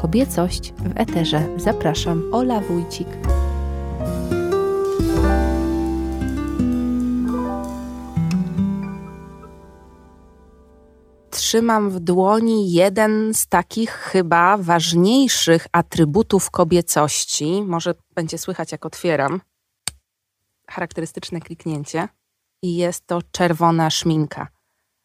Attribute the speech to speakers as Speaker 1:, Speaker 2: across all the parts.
Speaker 1: Kobiecość w Eterze. Zapraszam, Ola Wójcik. Trzymam w dłoni jeden z takich chyba ważniejszych atrybutów kobiecości. Może będzie słychać, jak otwieram. Charakterystyczne kliknięcie. I jest to czerwona szminka.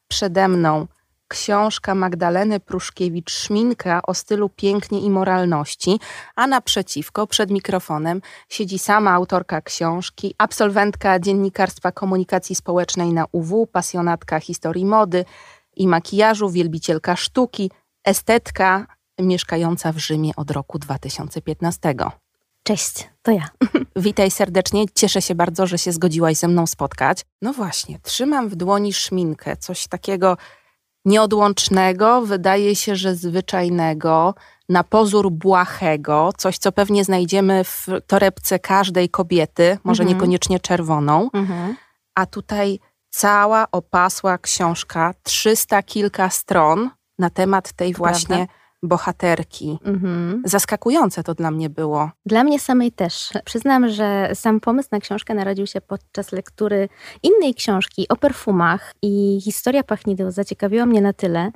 Speaker 1: Przede mną książka Magdaleny Pruszkiewicz Szminka o stylu pięknie i moralności, a naprzeciwko przed mikrofonem siedzi sama autorka książki, absolwentka dziennikarstwa komunikacji społecznej na UW, pasjonatka historii mody i makijażu, wielbicielka sztuki, estetka mieszkająca w Rzymie od roku 2015.
Speaker 2: Cześć, to ja.
Speaker 1: Witaj serdecznie, cieszę się bardzo, że się zgodziłaś ze mną spotkać. No właśnie, trzymam w dłoni szminkę, coś takiego nieodłącznego, wydaje się, że zwyczajnego, na pozór błahego, coś, co pewnie znajdziemy w torebce każdej kobiety, może mhm. niekoniecznie czerwoną, mhm. a tutaj cała opasła książka, trzysta kilka stron na temat tej to właśnie prawda? Bohaterki. Mhm. Zaskakujące to dla mnie było.
Speaker 2: Dla mnie samej też. Przyznam, że sam pomysł na książkę narodził się podczas lektury innej książki o perfumach i historia pachnideł zaciekawiła mnie na tyle,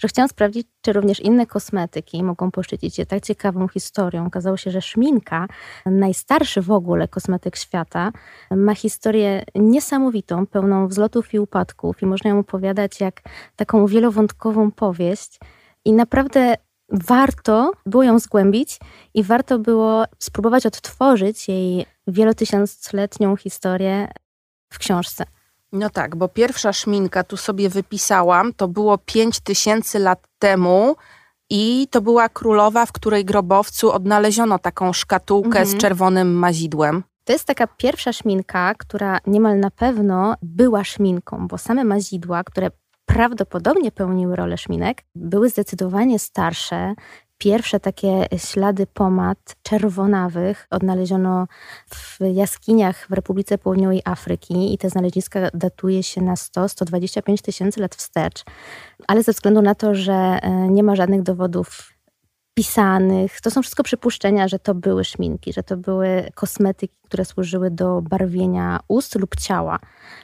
Speaker 2: że chciałam sprawdzić, czy również inne kosmetyki mogą poszczycić się tak ciekawą historią. Okazało się, że szminka, najstarszy w ogóle kosmetyk świata, ma historię niesamowitą, pełną wzlotów i upadków i można ją opowiadać jak taką wielowątkową powieść. I naprawdę warto było ją zgłębić i warto było spróbować odtworzyć jej wielotysiącletnią historię w książce.
Speaker 1: No tak, bo pierwsza szminka, tu sobie wypisałam, to było 5000 lat temu i to była królowa, w której grobowcu odnaleziono taką szkatułkę mhm. z czerwonym mazidłem.
Speaker 2: To jest taka pierwsza szminka, która niemal na pewno była szminką, bo same mazidła, które prawdopodobnie pełniły rolę szminek, były zdecydowanie starsze. Pierwsze takie ślady pomad czerwonawych odnaleziono w jaskiniach w Republice Południowej Afryki i te znaleziska datuje się na 100-125 tysięcy lat wstecz. Ale ze względu na to, że e, nie ma żadnych dowodów pisanych. To są wszystko przypuszczenia, że to były szminki, że to były kosmetyki, które służyły do barwienia ust lub ciała.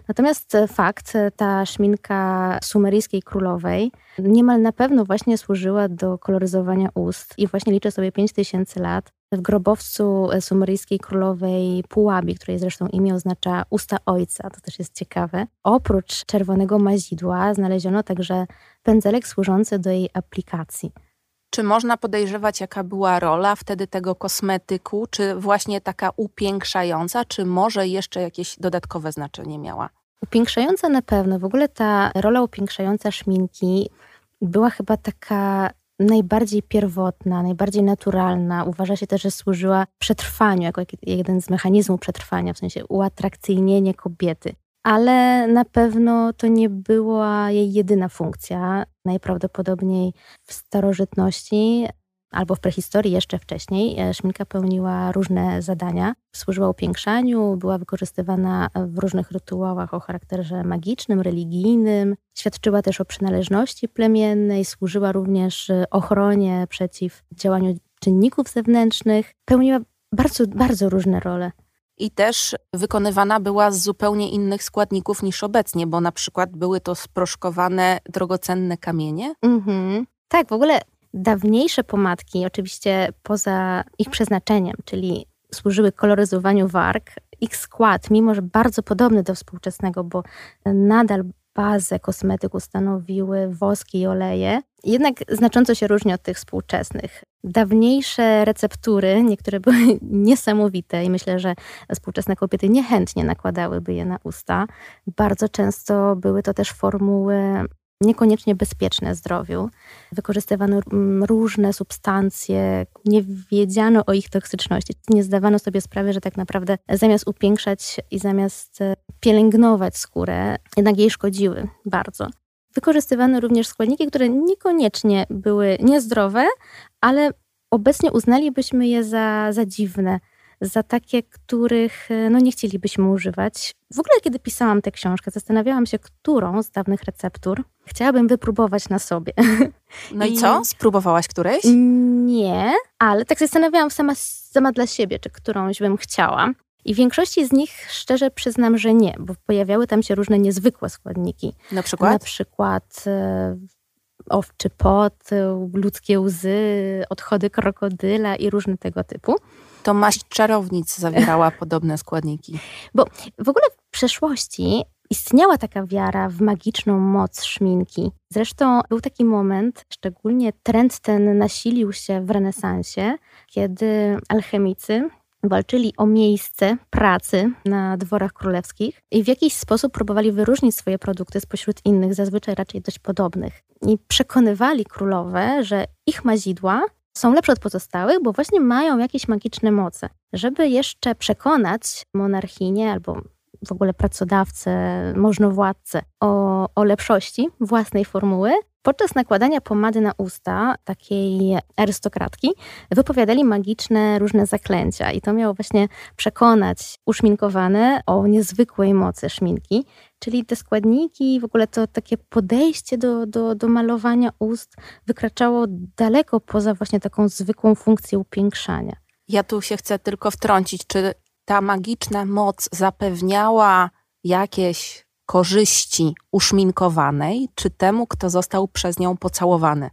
Speaker 2: Natomiast fakt, ta szminka sumeryjskiej królowej niemal na pewno właśnie służyła do koloryzowania ust i właśnie liczę sobie 5000 lat. W grobowcu sumeryjskiej królowej Pułabi, której zresztą imię oznacza usta ojca, to też jest ciekawe. Oprócz czerwonego mazidła znaleziono także pędzelek służący do jej aplikacji.
Speaker 1: Czy można podejrzewać, jaka była rola wtedy tego kosmetyku? Czy właśnie taka upiększająca, czy może jeszcze jakieś dodatkowe znaczenie miała?
Speaker 2: Upiększająca na pewno. W ogóle ta rola upiększająca szminki była chyba taka najbardziej pierwotna, najbardziej naturalna. Uważa się też, że służyła przetrwaniu, jako jeden z mechanizmów przetrwania, w sensie uatrakcyjnienie kobiety ale na pewno to nie była jej jedyna funkcja. Najprawdopodobniej w starożytności albo w prehistorii jeszcze wcześniej e, szminka pełniła różne zadania. Służyła upiększaniu, była wykorzystywana w różnych rytuałach o charakterze magicznym, religijnym. Świadczyła też o przynależności plemiennej, służyła również ochronie przeciw działaniu czynników zewnętrznych. Pełniła bardzo, bardzo różne role
Speaker 1: i też wykonywana była z zupełnie innych składników niż obecnie, bo na przykład były to sproszkowane drogocenne kamienie. Mhm.
Speaker 2: Tak, w ogóle dawniejsze pomadki, oczywiście poza ich przeznaczeniem, czyli służyły koloryzowaniu warg, ich skład, mimo że bardzo podobny do współczesnego, bo nadal bazę kosmetyku stanowiły woski i oleje, jednak znacząco się różni od tych współczesnych. Dawniejsze receptury, niektóre były niesamowite i myślę, że współczesne kobiety niechętnie nakładałyby je na usta. Bardzo często były to też formuły niekoniecznie bezpieczne zdrowiu. Wykorzystywano różne substancje, nie wiedziano o ich toksyczności. Nie zdawano sobie sprawy, że tak naprawdę zamiast upiększać i zamiast e, pielęgnować skórę, jednak jej szkodziły bardzo. Wykorzystywano również składniki, które niekoniecznie były niezdrowe, ale obecnie uznalibyśmy je za, za dziwne. Za takie, których e, no, nie chcielibyśmy używać. W ogóle, kiedy pisałam tę książkę, zastanawiałam się, którą z dawnych receptur chciałabym wypróbować na sobie.
Speaker 1: No i, co? Spróbowałaś którejś?
Speaker 2: Nie, ale tak zastanawiałam sama, sama dla siebie, czy którąś bym chciała. I w większości z nich szczerze przyznam, że nie, bo pojawiały tam się różne niezwykłe składniki.
Speaker 1: Na przykład?
Speaker 2: Na przykład e, owczy pot, ludzkie łzy, odchody krokodyla i różne tego typu.
Speaker 1: To maść czarownic zawierała podobne składniki.
Speaker 2: Bo w ogóle w przeszłości istniała taka wiara w magiczną moc szminki. Zresztą był taki moment, szczególnie trend ten nasilił się w renesansie, kiedy alchemicy walczyli o miejsce pracy na dworach królewskich i w jakiś sposób próbowali wyróżnić swoje produkty spośród innych, zazwyczaj raczej dość podobnych. I przekonywali królowe, że ich mazidła są lepsze od pozostałych, bo właśnie mają jakieś magiczne moce. Żeby jeszcze przekonać monarchinię albo w ogóle pracodawcę, możnowładcę o, o lepszości własnej formuły, Podczas nakładania pomady na usta takiej arystokratki wypowiadali magiczne różne zaklęcia i to miało właśnie przekonać uszminkowane o niezwykłej mocy szminki, czyli te składniki, w ogóle to takie podejście do, do, do malowania ust wykraczało daleko poza właśnie taką zwykłą funkcję upiększania.
Speaker 1: Ja tu się chcę tylko wtrącić, czy ta magiczna moc zapewniała jakieś korzyści uszminkowanej, czy temu, kto został przez nią pocałowany?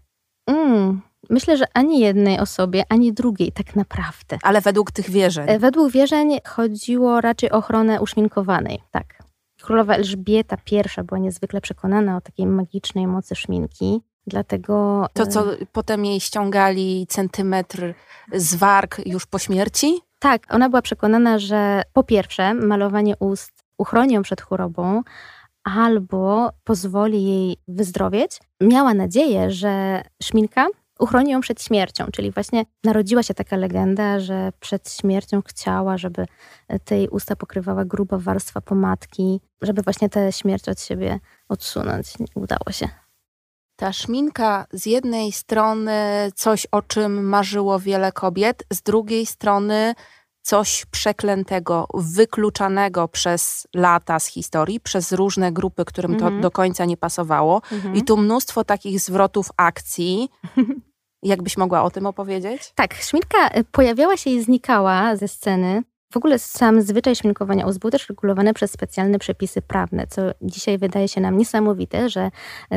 Speaker 2: Mm, myślę, że ani jednej osobie, ani drugiej tak naprawdę.
Speaker 1: Ale według tych wierzeń?
Speaker 2: E, według wierzeń chodziło raczej o ochronę uszminkowanej, tak. Królowa Elżbieta I była niezwykle przekonana o takiej magicznej mocy szminki. Dlatego.
Speaker 1: To, co e, potem jej ściągali centymetr z warg już po śmierci?
Speaker 2: Tak, ona była przekonana, że po pierwsze, malowanie ust uchroni ją przed chorobą, albo pozwoli jej wyzdrowieć. Miała nadzieję, że szminka uchroni ją przed śmiercią, czyli właśnie narodziła się taka legenda, że przed śmiercią chciała, żeby tej usta pokrywała gruba warstwa pomadki, żeby właśnie tę śmierć od siebie odsunąć. Udało się.
Speaker 1: Ta szminka z jednej strony coś, o czym marzyło wiele kobiet, z drugiej strony coś przeklętego, wykluczanego przez lata z historii, przez różne grupy, którym to mhm. do końca nie pasowało. Mhm. I tu mnóstwo takich zwrotów akcji. Jakbyś mogła o tym opowiedzieć?
Speaker 2: Tak, szminka y, pojawiała się i znikała ze sceny. W ogóle sam zwyczaj szminkowania ust był też regulowany przez specjalne przepisy prawne, co dzisiaj wydaje się nam niesamowite, że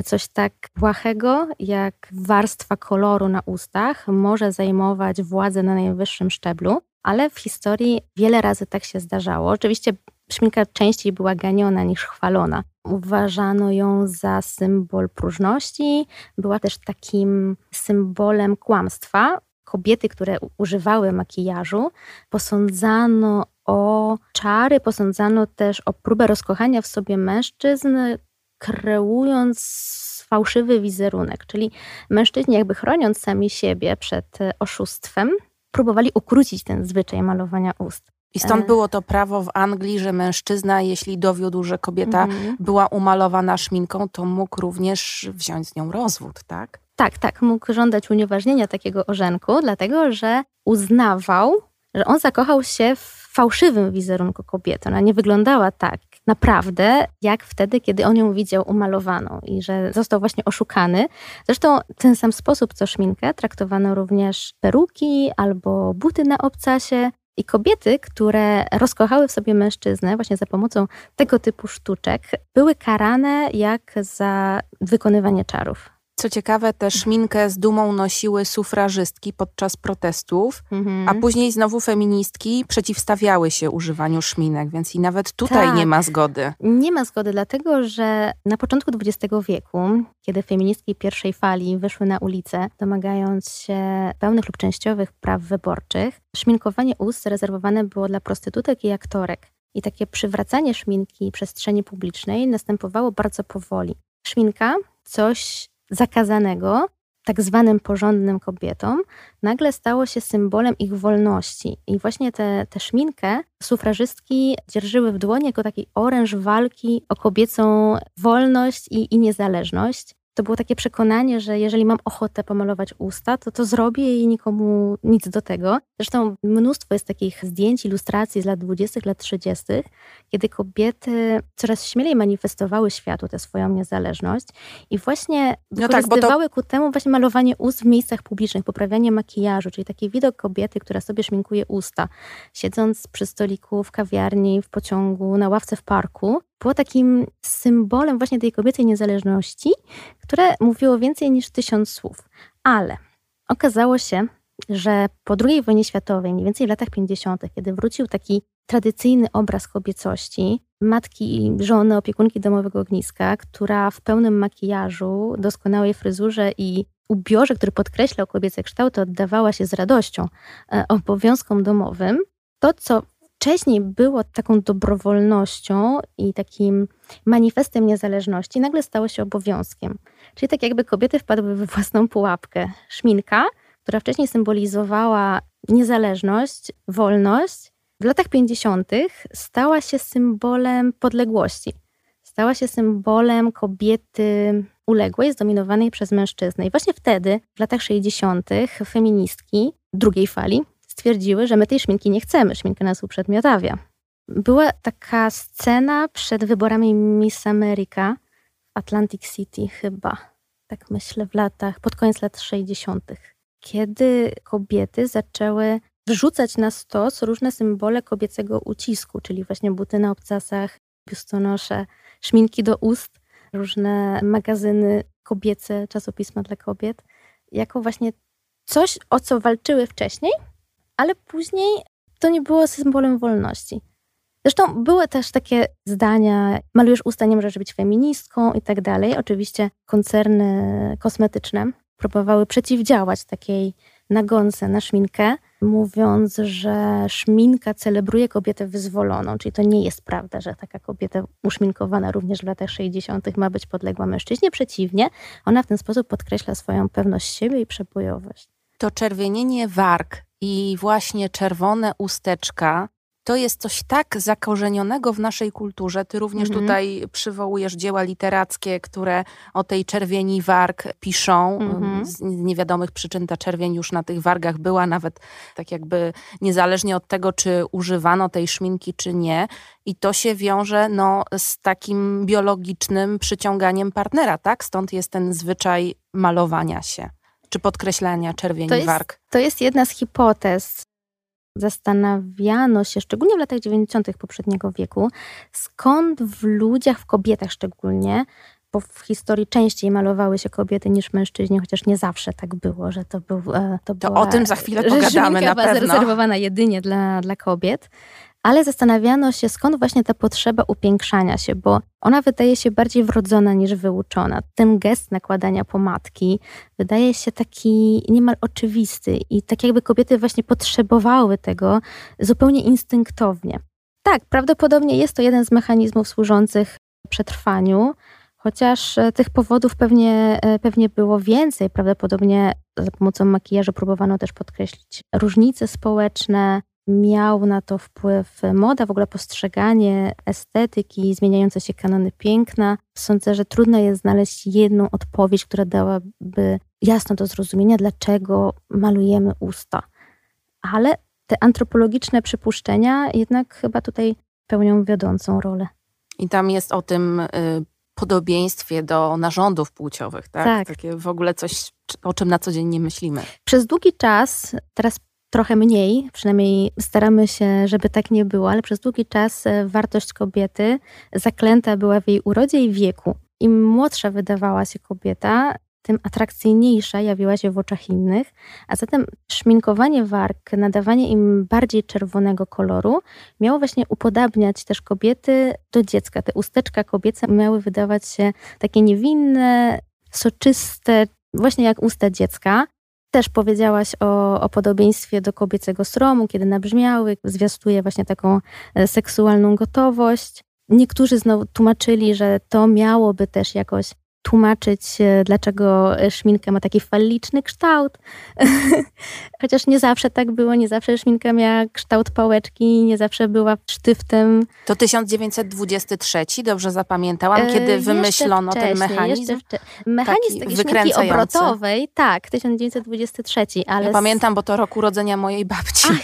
Speaker 2: coś tak błahego jak warstwa koloru na ustach może zajmować władzę na najwyższym szczeblu ale w historii wiele razy tak się zdarzało. Oczywiście szminka częściej była ganiona niż chwalona. Uważano ją za symbol próżności, była też takim symbolem kłamstwa. Kobiety, które używały makijażu, posądzano o czary, posądzano też o próbę rozkochania w sobie mężczyzn, kreując fałszywy wizerunek. Czyli mężczyźni, jakby chroniąc sami siebie przed oszustwem, próbowali ukrócić ten zwyczaj malowania ust.
Speaker 1: I stąd e. było to prawo w Anglii, że mężczyzna, jeśli dowiódł, że kobieta mhm. była umalowana szminką, to mógł również wziąć z nią rozwód, tak?
Speaker 2: Tak, tak. Mógł żądać unieważnienia takiego orzenku, dlatego że uznawał, że on zakochał się w fałszywym wizerunku kobiety. Ona nie wyglądała tak naprawdę, jak wtedy, kiedy on ją widział umalowaną i że został właśnie oszukany. Zresztą w ten sam sposób, co szminkę, traktowano również peruki albo buty na obcasie. I kobiety, które rozkochały w sobie mężczyznę właśnie za pomocą tego typu sztuczek, były karane jak za wykonywanie czarów.
Speaker 1: Co ciekawe, tę szminkę z dumą nosiły sufrażystki podczas protestów, mhm. a później znowu feministki przeciwstawiały się używaniu szminek, więc i nawet tutaj tak. nie ma zgody.
Speaker 2: Nie ma zgody, dlatego że na początku XX wieku, kiedy feministki pierwszej fali wyszły na ulicę, domagając się pełnych lub częściowych praw wyborczych, szminkowanie ust rezerwowane było dla prostytutek i aktorek. I takie przywracanie szminki przestrzeni publicznej następowało bardzo powoli. Szminka coś zakazanego tak zwanym porządnym kobietom, nagle stało się symbolem ich wolności. I właśnie tę szminkę sufrażystki dzierżyły w dłoni jako taki oręż walki o kobiecą wolność i, i niezależność. To było takie przekonanie, że jeżeli mam ochotę pomalować usta, to to zrobię i nikomu nic do tego. Zresztą mnóstwo jest takich zdjęć, ilustracji z lat 20., lat 30., kiedy kobiety coraz śmielej manifestowały światu tę swoją niezależność i właśnie no wykorzystywały tak, to... ku temu właśnie malowanie ust w miejscach publicznych, poprawianie makijażu, czyli taki widok kobiety, która sobie szminkuje usta, siedząc przy stoliku w kawiarni, w pociągu, na ławce w parku, było takim symbolem właśnie tej kobiecej niezależności, które mówiło więcej niż tysiąc słów. Ale okazało się, że po II wojnie światowej, mniej więcej w latach 50., kiedy wrócił taki tradycyjny obraz kobiecości, matki, żony, opiekunki domowego ogniska, która w pełnym makijażu, doskonałej fryzurze i ubiorze, który podkreślał kobiece kształty, oddawała się z radością e, obowiązkom domowym, to, co wcześniej było taką dobrowolnością i takim manifestem niezależności, nagle stało się obowiązkiem. Czyli tak jakby kobiety wpadły we własną pułapkę. Szminka, która wcześniej symbolizowała niezależność, wolność, w latach 50. stała się symbolem podległości. Stała się symbolem kobiety uległej, zdominowanej przez mężczyznę. I właśnie wtedy, w latach 60., feministki drugiej fali stwierdziły, że my tej szminki nie chcemy, szminka nas uprzedmiotawia. Była taka scena przed wyborami Miss America w Atlantic City chyba, tak myślę, w latach, pod koniec lat 60., kiedy kobiety zaczęły wrzucać na stos różne symbole kobiecego ucisku, czyli właśnie buty na obcasach, biustonosze, szminki do ust, różne magazyny kobiece, czasopisma dla kobiet, jako właśnie coś, o co walczyły wcześniej, ale później to nie było symbolem wolności. Zresztą były też takie zdania, malujesz usta, nie możesz być feministką i tak dalej. Oczywiście koncerny kosmetyczne próbowały przeciwdziałać takiej nagonce na szminkę, mówiąc, że szminka celebruje kobietę wyzwoloną, czyli to nie jest prawda, że taka kobieta uszminkowana również w latach 60. ma być podległa mężczyźnie. Przeciwnie, ona w ten sposób podkreśla swoją pewność siebie i przebojowość.
Speaker 1: To czerwienienie warg i właśnie czerwone usteczka to jest coś tak zakorzenionego w naszej kulturze. Ty również mhm. tutaj przywołujesz dzieła literackie, które o tej czerwieni warg piszą. Mhm. Z niewiadomych przyczyn ta czerwień już na tych wargach była, nawet tak jakby niezależnie od tego, czy używano tej szminki, czy nie. I to się wiąże no, z takim biologicznym przyciąganiem partnera, tak? Stąd jest ten zwyczaj malowania się czy podkreślania czerwieni
Speaker 2: to jest,
Speaker 1: warg.
Speaker 2: To jest jedna z hipotez. Zastanawiano się, szczególnie w latach 90. poprzedniego wieku, skąd w ludziach, w kobietach szczególnie, bo w historii częściej malowały się kobiety niż mężczyźni, chociaż nie zawsze tak było, że to był.
Speaker 1: E, to, to o tym za chwilę pogadamy na pewno.
Speaker 2: zarezerwowana jedynie dla, dla kobiet ale zastanawiano się, skąd właśnie ta potrzeba upiększania się, bo ona wydaje się bardziej wrodzona niż wyuczona. Ten gest nakładania pomadki wydaje się taki niemal oczywisty i tak jakby kobiety właśnie potrzebowały tego zupełnie instynktownie. Tak, prawdopodobnie jest to jeden z mechanizmów służących przetrwaniu, chociaż e, tych powodów pewnie, e, pewnie było więcej. Prawdopodobnie za pomocą makijażu próbowano też podkreślić różnice społeczne, miał na to wpływ moda, w ogóle postrzeganie estetyki, zmieniające się kanony piękna. Sądzę, że trudno jest znaleźć jedną odpowiedź, która dałaby jasno do zrozumienia, dlaczego malujemy usta. Ale te antropologiczne przypuszczenia jednak chyba tutaj pełnią wiodącą rolę.
Speaker 1: I tam jest o tym y, podobieństwie do narządów płciowych, tak? tak? Takie w ogóle coś, o czym na co dzień nie myślimy.
Speaker 2: Przez długi czas, teraz trochę mniej, przynajmniej staramy się, żeby tak nie było, ale przez długi czas e, wartość kobiety zaklęta była w jej urodzie i wieku. Im młodsza wydawała się kobieta, tym atrakcyjniejsza jawiła się w oczach innych, a zatem szminkowanie warg, nadawanie im bardziej czerwonego koloru miało właśnie upodabniać też kobiety do dziecka. Te usteczka kobiece miały wydawać się takie niewinne, soczyste, właśnie jak usta dziecka. Też powiedziałaś o, o podobieństwie do kobiecego stromu, kiedy nabrzmiały, zwiastuje właśnie taką e, seksualną gotowość. Niektórzy znowu tłumaczyli, że to miałoby też jakoś tłumaczyć, dlaczego szminka ma taki falliczny kształt. Chociaż nie zawsze tak było, nie zawsze szminka miała kształt pałeczki, nie zawsze była sztyftem.
Speaker 1: To 1923, dobrze zapamiętałam, e, kiedy wymyślono ten mechanizm?
Speaker 2: Mechanizm takiej szminki obrotowej, tak, 1923, ale...
Speaker 1: Ja pamiętam, bo to rok urodzenia mojej babci.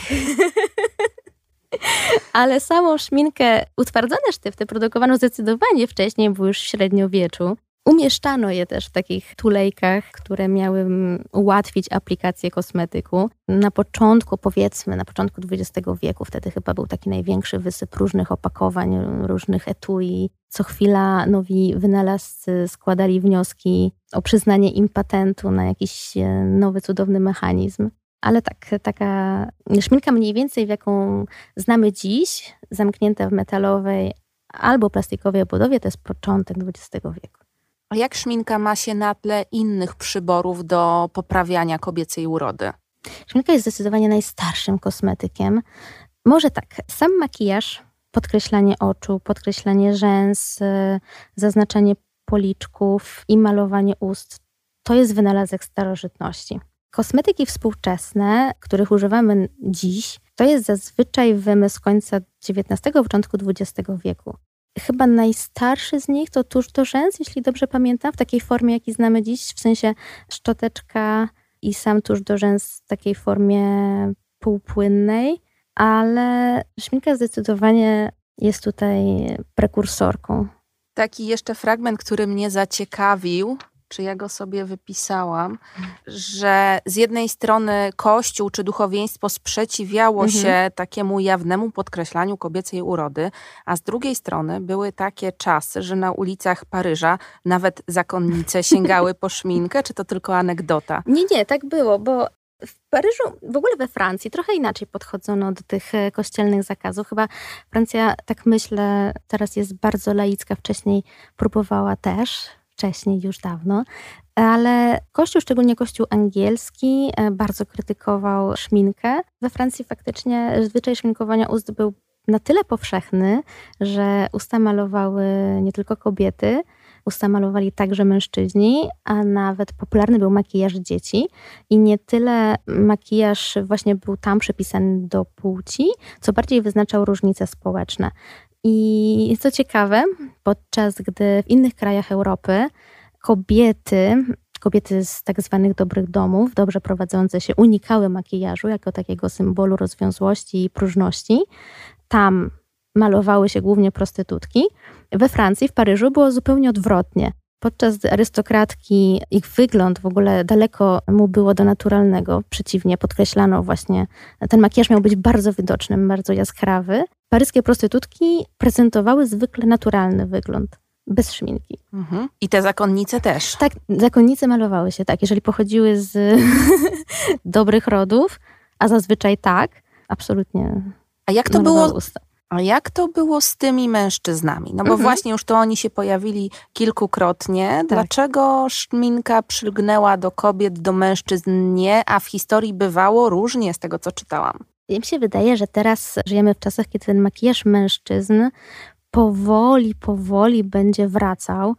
Speaker 2: ale samą szminkę, utwardzone sztyfty produkowano zdecydowanie wcześniej, bo już w średniowieczu. Umieszczano je też w takich tulejkach, które miały ułatwić aplikację kosmetyku. Na początku, powiedzmy, na początku XX wieku, wtedy chyba był taki największy wysyp różnych opakowań, różnych etui. Co chwila nowi wynalazcy składali wnioski o przyznanie im patentu na jakiś e, nowy, cudowny mechanizm. Ale tak, taka szminka mniej więcej, w jaką znamy dziś, zamknięta w metalowej albo plastikowej obudowie, to jest początek XX wieku.
Speaker 1: Jak szminka ma się na tle innych przyborów do poprawiania kobiecej urody?
Speaker 2: Szminka jest zdecydowanie najstarszym kosmetykiem. Może tak, sam makijaż, podkreślanie oczu, podkreślanie rzęs, y, zaznaczanie policzków i malowanie ust to jest wynalazek starożytności. Kosmetyki współczesne, których używamy dziś, to jest zazwyczaj wymysł końca XIX, początku XX wieku. Chyba najstarszy z nich to tusz do rzęs, jeśli dobrze pamiętam, w takiej formie, jaki znamy dziś, w sensie szczoteczka i sam tusz do rzęs w takiej formie półpłynnej, ale szminka zdecydowanie jest tutaj prekursorką.
Speaker 1: Taki jeszcze fragment, który mnie zaciekawił, czy ja go sobie wypisałam, że z jednej strony Kościół czy duchowieństwo sprzeciwiało mhm. się takiemu jawnemu podkreślaniu kobiecej urody, a z drugiej strony były takie czasy, że na ulicach Paryża nawet zakonnice sięgały po szminkę, czy to tylko anegdota?
Speaker 2: Nie, nie, tak było, bo w Paryżu, w ogóle we Francji, trochę inaczej podchodzono do tych e, kościelnych zakazów. Chyba Francja, tak myślę, teraz jest bardzo laicka, wcześniej próbowała też wcześniej, już dawno, ale Kościół, szczególnie Kościół angielski, e, bardzo krytykował szminkę. We Francji faktycznie zwyczaj szminkowania ust był na tyle powszechny, że usta malowały nie tylko kobiety, usta malowali także mężczyźni, a nawet popularny był makijaż dzieci. I nie tyle makijaż właśnie był tam przypisany do płci, co bardziej wyznaczał różnice społeczne. I co ciekawe, podczas gdy w innych krajach Europy kobiety, kobiety z tak zwanych dobrych domów, dobrze prowadzące się, unikały makijażu jako takiego symbolu rozwiązłości i próżności, tam malowały się głównie prostytutki. We Francji, w Paryżu było zupełnie odwrotnie. Podczas gdy arystokratki, ich wygląd w ogóle daleko mu było do naturalnego, przeciwnie, podkreślano właśnie, ten makijaż miał być bardzo widoczny, bardzo jaskrawy. Paryskie prostytutki prezentowały zwykle naturalny wygląd bez szminki.
Speaker 1: Mhm. I te zakonnice też.
Speaker 2: Tak, zakonnice malowały się tak, jeżeli pochodziły z dobrych rodów, a zazwyczaj tak, absolutnie.
Speaker 1: A jak to było? Usta. A jak to było z tymi mężczyznami? No bo mhm. właśnie już to oni się pojawili kilkukrotnie. Tak. Dlaczego szminka przylgnęła do kobiet, do mężczyzn nie, a w historii bywało różnie z tego, co czytałam?
Speaker 2: Mi się wydaje, że teraz żyjemy w czasach, kiedy ten makijaż mężczyzn powoli, powoli będzie wracał.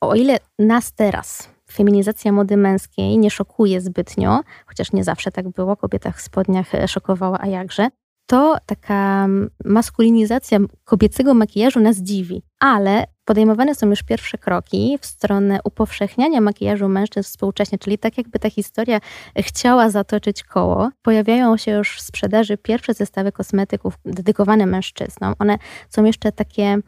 Speaker 2: O ile nas teraz feminizacja mody męskiej nie szokuje zbytnio, chociaż nie zawsze tak było, kobieta w spodniach szokowała, a jakże, to taka maskulinizacja kobiecego makijażu nas dziwi. Ale podejmowane są już pierwsze kroki w stronę upowszechniania makijażu mężczyzn współcześnie, czyli tak jakby ta historia chciała zatoczyć koło. Pojawiają się już w sprzedaży pierwsze zestawy kosmetyków dedykowane mężczyznom. One są jeszcze takie mm,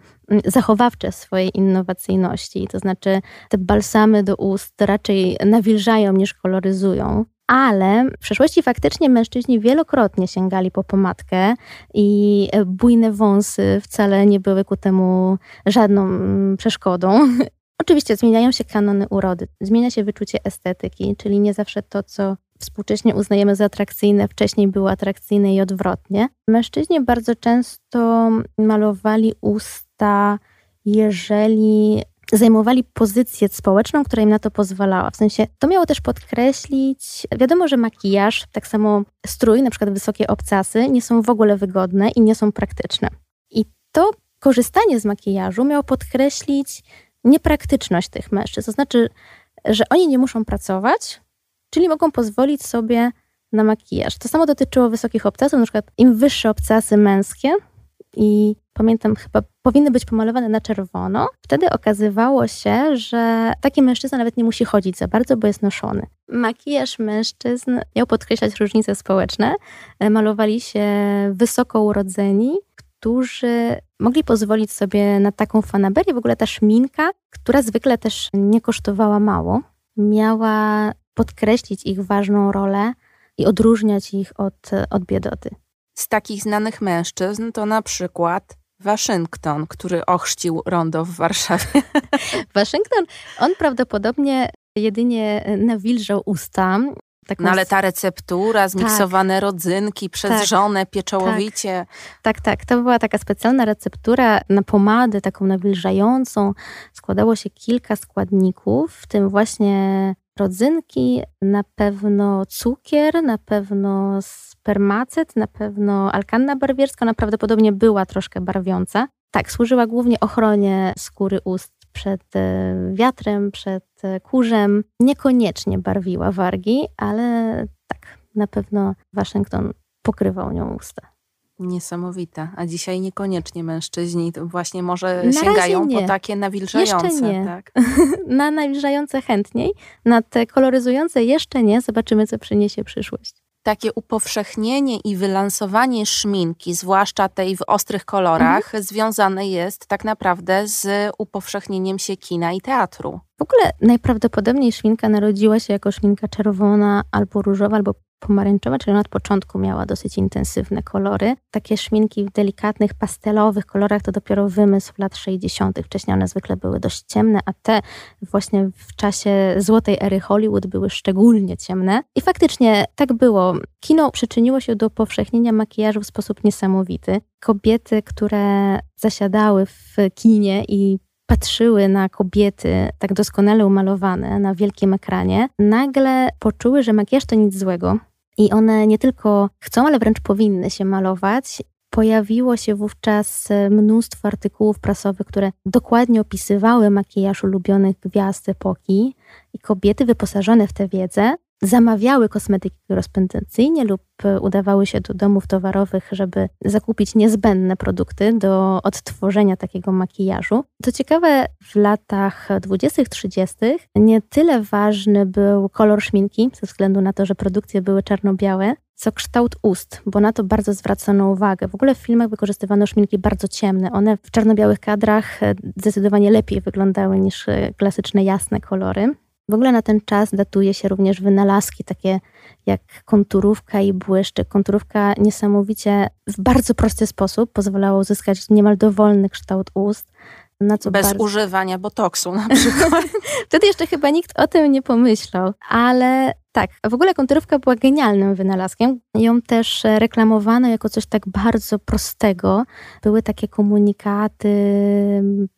Speaker 2: zachowawcze swojej innowacyjności, to znaczy te balsamy do ust raczej nawilżają niż koloryzują ale w przeszłości faktycznie mężczyźni wielokrotnie sięgali po pomadkę i bujne wąsy wcale nie były ku temu żadną mm, przeszkodą. Oczywiście zmieniają się kanony urody, zmienia się wyczucie estetyki, czyli nie zawsze to, co współcześnie uznajemy za atrakcyjne, wcześniej było atrakcyjne i odwrotnie. Mężczyźni bardzo często malowali usta, jeżeli zajmowali pozycję społeczną, która im na to pozwalała. W sensie to miało też podkreślić, wiadomo, że makijaż, tak samo strój, na przykład wysokie obcasy, nie są w ogóle wygodne i nie są praktyczne. I to korzystanie z makijażu miało podkreślić niepraktyczność tych mężczyzn. To znaczy, że oni nie muszą pracować, czyli mogą pozwolić sobie na makijaż. To samo dotyczyło wysokich obcasów, na przykład im wyższe obcasy męskie i pamiętam, chyba powinny być pomalowane na czerwono. Wtedy okazywało się, że taki mężczyzna nawet nie musi chodzić za bardzo, bo jest noszony. Makijaż mężczyzn miał podkreślać różnice społeczne. Malowali się wysoko urodzeni, którzy mogli pozwolić sobie na taką fanaberię. W ogóle ta szminka, która zwykle też nie kosztowała mało, miała podkreślić ich ważną rolę i odróżniać ich od, od biedoty.
Speaker 1: Z takich znanych mężczyzn to na przykład Waszyngton, który ochrzcił rondo w Warszawie.
Speaker 2: Waszyngton, on prawdopodobnie jedynie nawilżał usta.
Speaker 1: Taką... No ale ta receptura, tak. zmiksowane tak. rodzynki przez tak. żonę pieczołowicie.
Speaker 2: Tak. tak, tak. To była taka specjalna receptura na pomadę taką nawilżającą. Składało się kilka składników, w tym właśnie rodzynki, na pewno cukier, na pewno spermacet, na pewno alkanna barwierska. Ona prawdopodobnie była troszkę barwiąca. Tak, służyła głównie ochronie skóry ust przed e, wiatrem, przed e, kurzem. Niekoniecznie barwiła wargi, ale tak, na pewno Waszyngton pokrywał nią usta.
Speaker 1: Niesamowita. A dzisiaj niekoniecznie mężczyźni właśnie może na sięgają po takie nawilżające.
Speaker 2: Jeszcze nie.
Speaker 1: Tak?
Speaker 2: na nawilżające chętniej, na te koloryzujące jeszcze nie. Zobaczymy, co przyniesie przyszłość
Speaker 1: takie upowszechnienie i wylansowanie szminki, zwłaszcza tej w ostrych kolorach, mhm. związane jest tak naprawdę z upowszechnieniem się kina i teatru.
Speaker 2: W ogóle najprawdopodobniej szminka narodziła się jako szminka czerwona albo różowa, albo pomarańczowa, czyli ona od początku miała dosyć intensywne kolory. Takie szminki w delikatnych, pastelowych kolorach to dopiero wymysł lat 60. Wcześniej one zwykle były dość ciemne, a te właśnie w czasie złotej ery Hollywood były szczególnie ciemne. I faktycznie tak było. Kino przyczyniło się do powszechnienia makijażu w sposób niesamowity. Kobiety, które zasiadały w kinie i patrzyły na kobiety tak doskonale umalowane na wielkim ekranie, nagle poczuły, że makijaż to nic złego, i one nie tylko chcą, ale wręcz powinny się malować. Pojawiło się wówczas e, mnóstwo artykułów prasowych, które dokładnie opisywały makijaż ulubionych gwiazd epoki i kobiety wyposażone w tę wiedzę zamawiały kosmetyki korespondencyjnie lub e, udawały się do domów towarowych, żeby zakupić niezbędne produkty do odtworzenia takiego makijażu. Co ciekawe, w latach 20-30 nie tyle ważny był kolor szminki, ze względu na to, że produkcje były czarno-białe, co kształt ust, bo na to bardzo zwracano uwagę. W ogóle w filmach wykorzystywano szminki bardzo ciemne. One w czarno-białych kadrach e, zdecydowanie lepiej wyglądały niż e, klasyczne jasne kolory. W ogóle na ten czas datuje się również wynalazki takie jak konturówka i błyszczyk. Konturówka niesamowicie w bardzo prosty sposób pozwalała uzyskać niemal dowolny kształt ust.
Speaker 1: Bez bardzo... używania botoksu na przykład.
Speaker 2: Wtedy jeszcze chyba nikt o tym nie pomyślał, ale tak, w ogóle konturówka była genialnym wynalazkiem. Ją też reklamowano jako coś tak bardzo prostego. Były takie komunikaty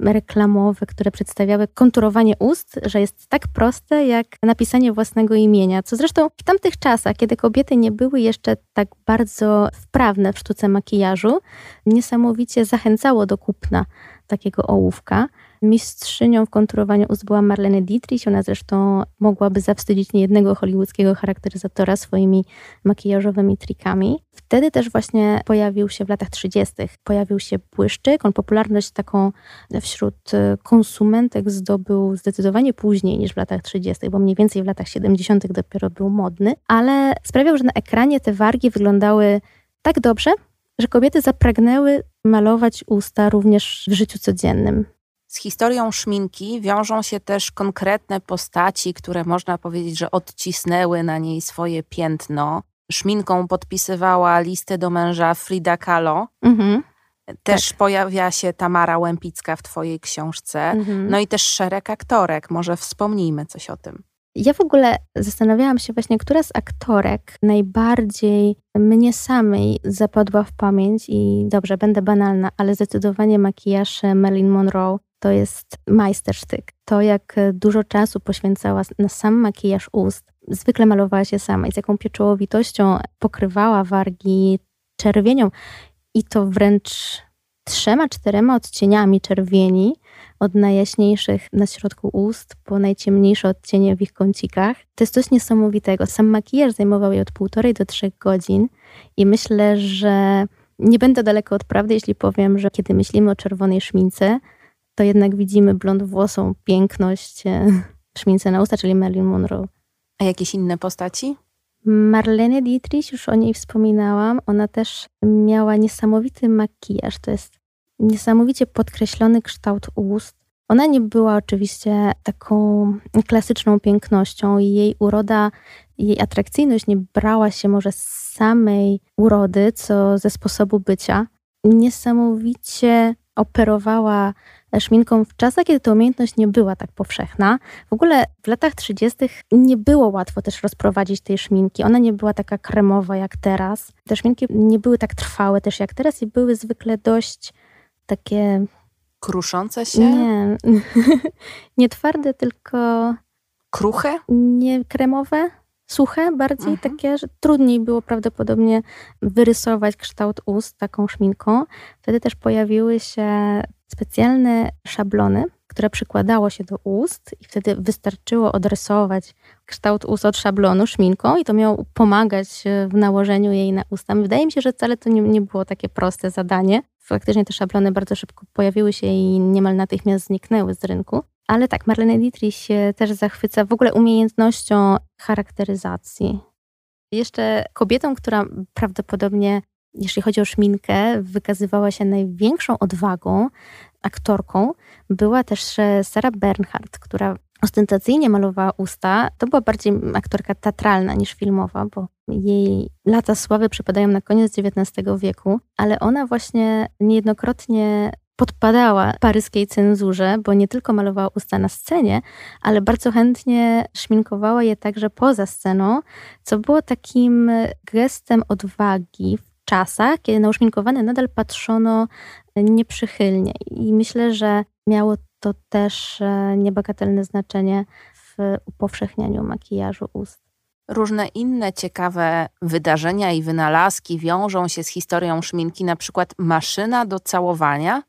Speaker 2: reklamowe, które przedstawiały konturowanie ust, że jest tak proste jak napisanie własnego imienia. Co zresztą w tamtych czasach, kiedy kobiety nie były jeszcze tak bardzo wprawne w sztuce makijażu, niesamowicie zachęcało do kupna takiego ołówka. Mistrzynią w konturowaniu ust była Marlene Dietrich. Ona zresztą mogłaby zawstydzić niejednego hollywoodzkiego charakteryzatora swoimi makijażowymi trikami. Wtedy też właśnie pojawił się w latach 30. pojawił się błyszczyk. On popularność taką wśród e, konsumentek zdobył zdecydowanie później niż w latach 30., bo mniej więcej w latach 70. dopiero był modny, ale sprawiał, że na ekranie te wargi wyglądały tak dobrze, że kobiety zapragnęły malować usta również w życiu codziennym.
Speaker 1: Z historią szminki wiążą się też konkretne postaci, które można powiedzieć, że odcisnęły na niej swoje piętno. Szminką podpisywała listę do męża Frida Kahlo. Mhm. Też tak. pojawia się Tamara Łępicka w Twojej książce. Mhm. No i też szereg aktorek. Może wspomnijmy coś o tym.
Speaker 2: Ja w ogóle zastanawiałam się właśnie, która z aktorek najbardziej mnie samej zapadła w pamięć i dobrze, będę banalna, ale zdecydowanie makijaż Marilyn Monroe to jest majstersztyk. To, jak dużo czasu poświęcała na sam makijaż ust. Zwykle malowała się sama i z jaką pieczołowitością pokrywała wargi czerwienią i to wręcz trzema, czterema odcieniami czerwieni od najjaśniejszych na środku ust po najciemniejsze odcienie w ich kącikach. To jest coś niesamowitego. Sam makijaż zajmował je od półtorej do trzech godzin i myślę, że nie będę daleko od prawdy, jeśli powiem, że kiedy myślimy o czerwonej szmince, to jednak widzimy blond włosą piękność e, szmince na usta, czyli Marilyn Monroe.
Speaker 1: A jakieś inne postaci?
Speaker 2: Marlene Dietrich, już o niej wspominałam, ona też miała niesamowity makijaż. To jest niesamowicie podkreślony kształt ust. Ona nie była oczywiście taką klasyczną pięknością i jej uroda, jej atrakcyjność nie brała się może z samej urody, co ze sposobu bycia. Niesamowicie operowała szminką w czasach, kiedy ta umiejętność nie była tak powszechna. W ogóle w latach 30. nie było łatwo też rozprowadzić tej szminki. Ona nie była taka kremowa jak teraz. Te szminki nie były tak trwałe też jak teraz i były zwykle dość takie.
Speaker 1: Kruszące się?
Speaker 2: Nie. nie twarde, tylko.
Speaker 1: Kruche?
Speaker 2: Nie kremowe suche, bardziej mhm. takie, że trudniej było prawdopodobnie wyrysować kształt ust taką szminką. Wtedy też pojawiły się specjalne szablony, które przykładało się do ust i wtedy wystarczyło odrysować kształt ust od szablonu szminką i to miało pomagać w nałożeniu jej na usta. Wydaje mi się, że wcale to nie, nie było takie proste zadanie. Faktycznie te szablony bardzo szybko pojawiły się i niemal natychmiast zniknęły z rynku. Ale tak, Marlene Dietrich się też zachwyca w ogóle umiejętnością charakteryzacji. Jeszcze kobietą, która prawdopodobnie, jeśli chodzi o szminkę, wykazywała się największą odwagą, aktorką, była też Sarah Bernhardt, która ostentacyjnie malowała usta. To była bardziej aktorka teatralna niż filmowa, bo jej lata sławy przypadają na koniec XIX wieku, ale ona właśnie niejednokrotnie podpadała paryskiej cenzurze, bo nie tylko malowała usta na scenie, ale bardzo chętnie szminkowała je także poza sceną, co było takim gestem odwagi w czasach, kiedy na uszminkowane nadal patrzono nieprzychylnie. I myślę, że miało to też e, niebagatelne znaczenie w upowszechnianiu makijażu ust.
Speaker 1: Różne inne ciekawe wydarzenia i wynalazki wiążą się z historią szminki, na przykład maszyna do całowania.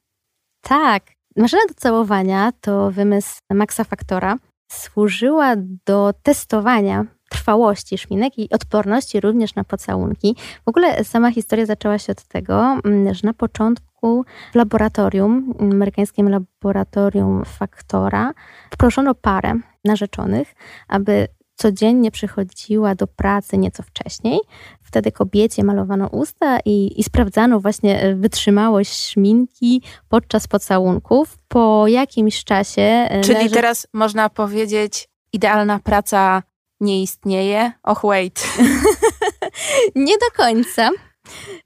Speaker 2: Tak. Maszyna do całowania to wymysł Maxa Factora. Służyła do testowania trwałości szminek i odporności również na pocałunki. W ogóle sama historia zaczęła się od tego, mm, że na początku w laboratorium, amerykańskim laboratorium Factora, proszono parę narzeczonych, aby codziennie przychodziła do pracy nieco wcześniej. Wtedy kobiecie malowano usta i, i sprawdzano właśnie e, wytrzymałość szminki podczas pocałunków. Po jakimś czasie.
Speaker 1: E, Czyli teraz można powiedzieć, idealna praca nie istnieje. Och, wait.
Speaker 2: nie do końca.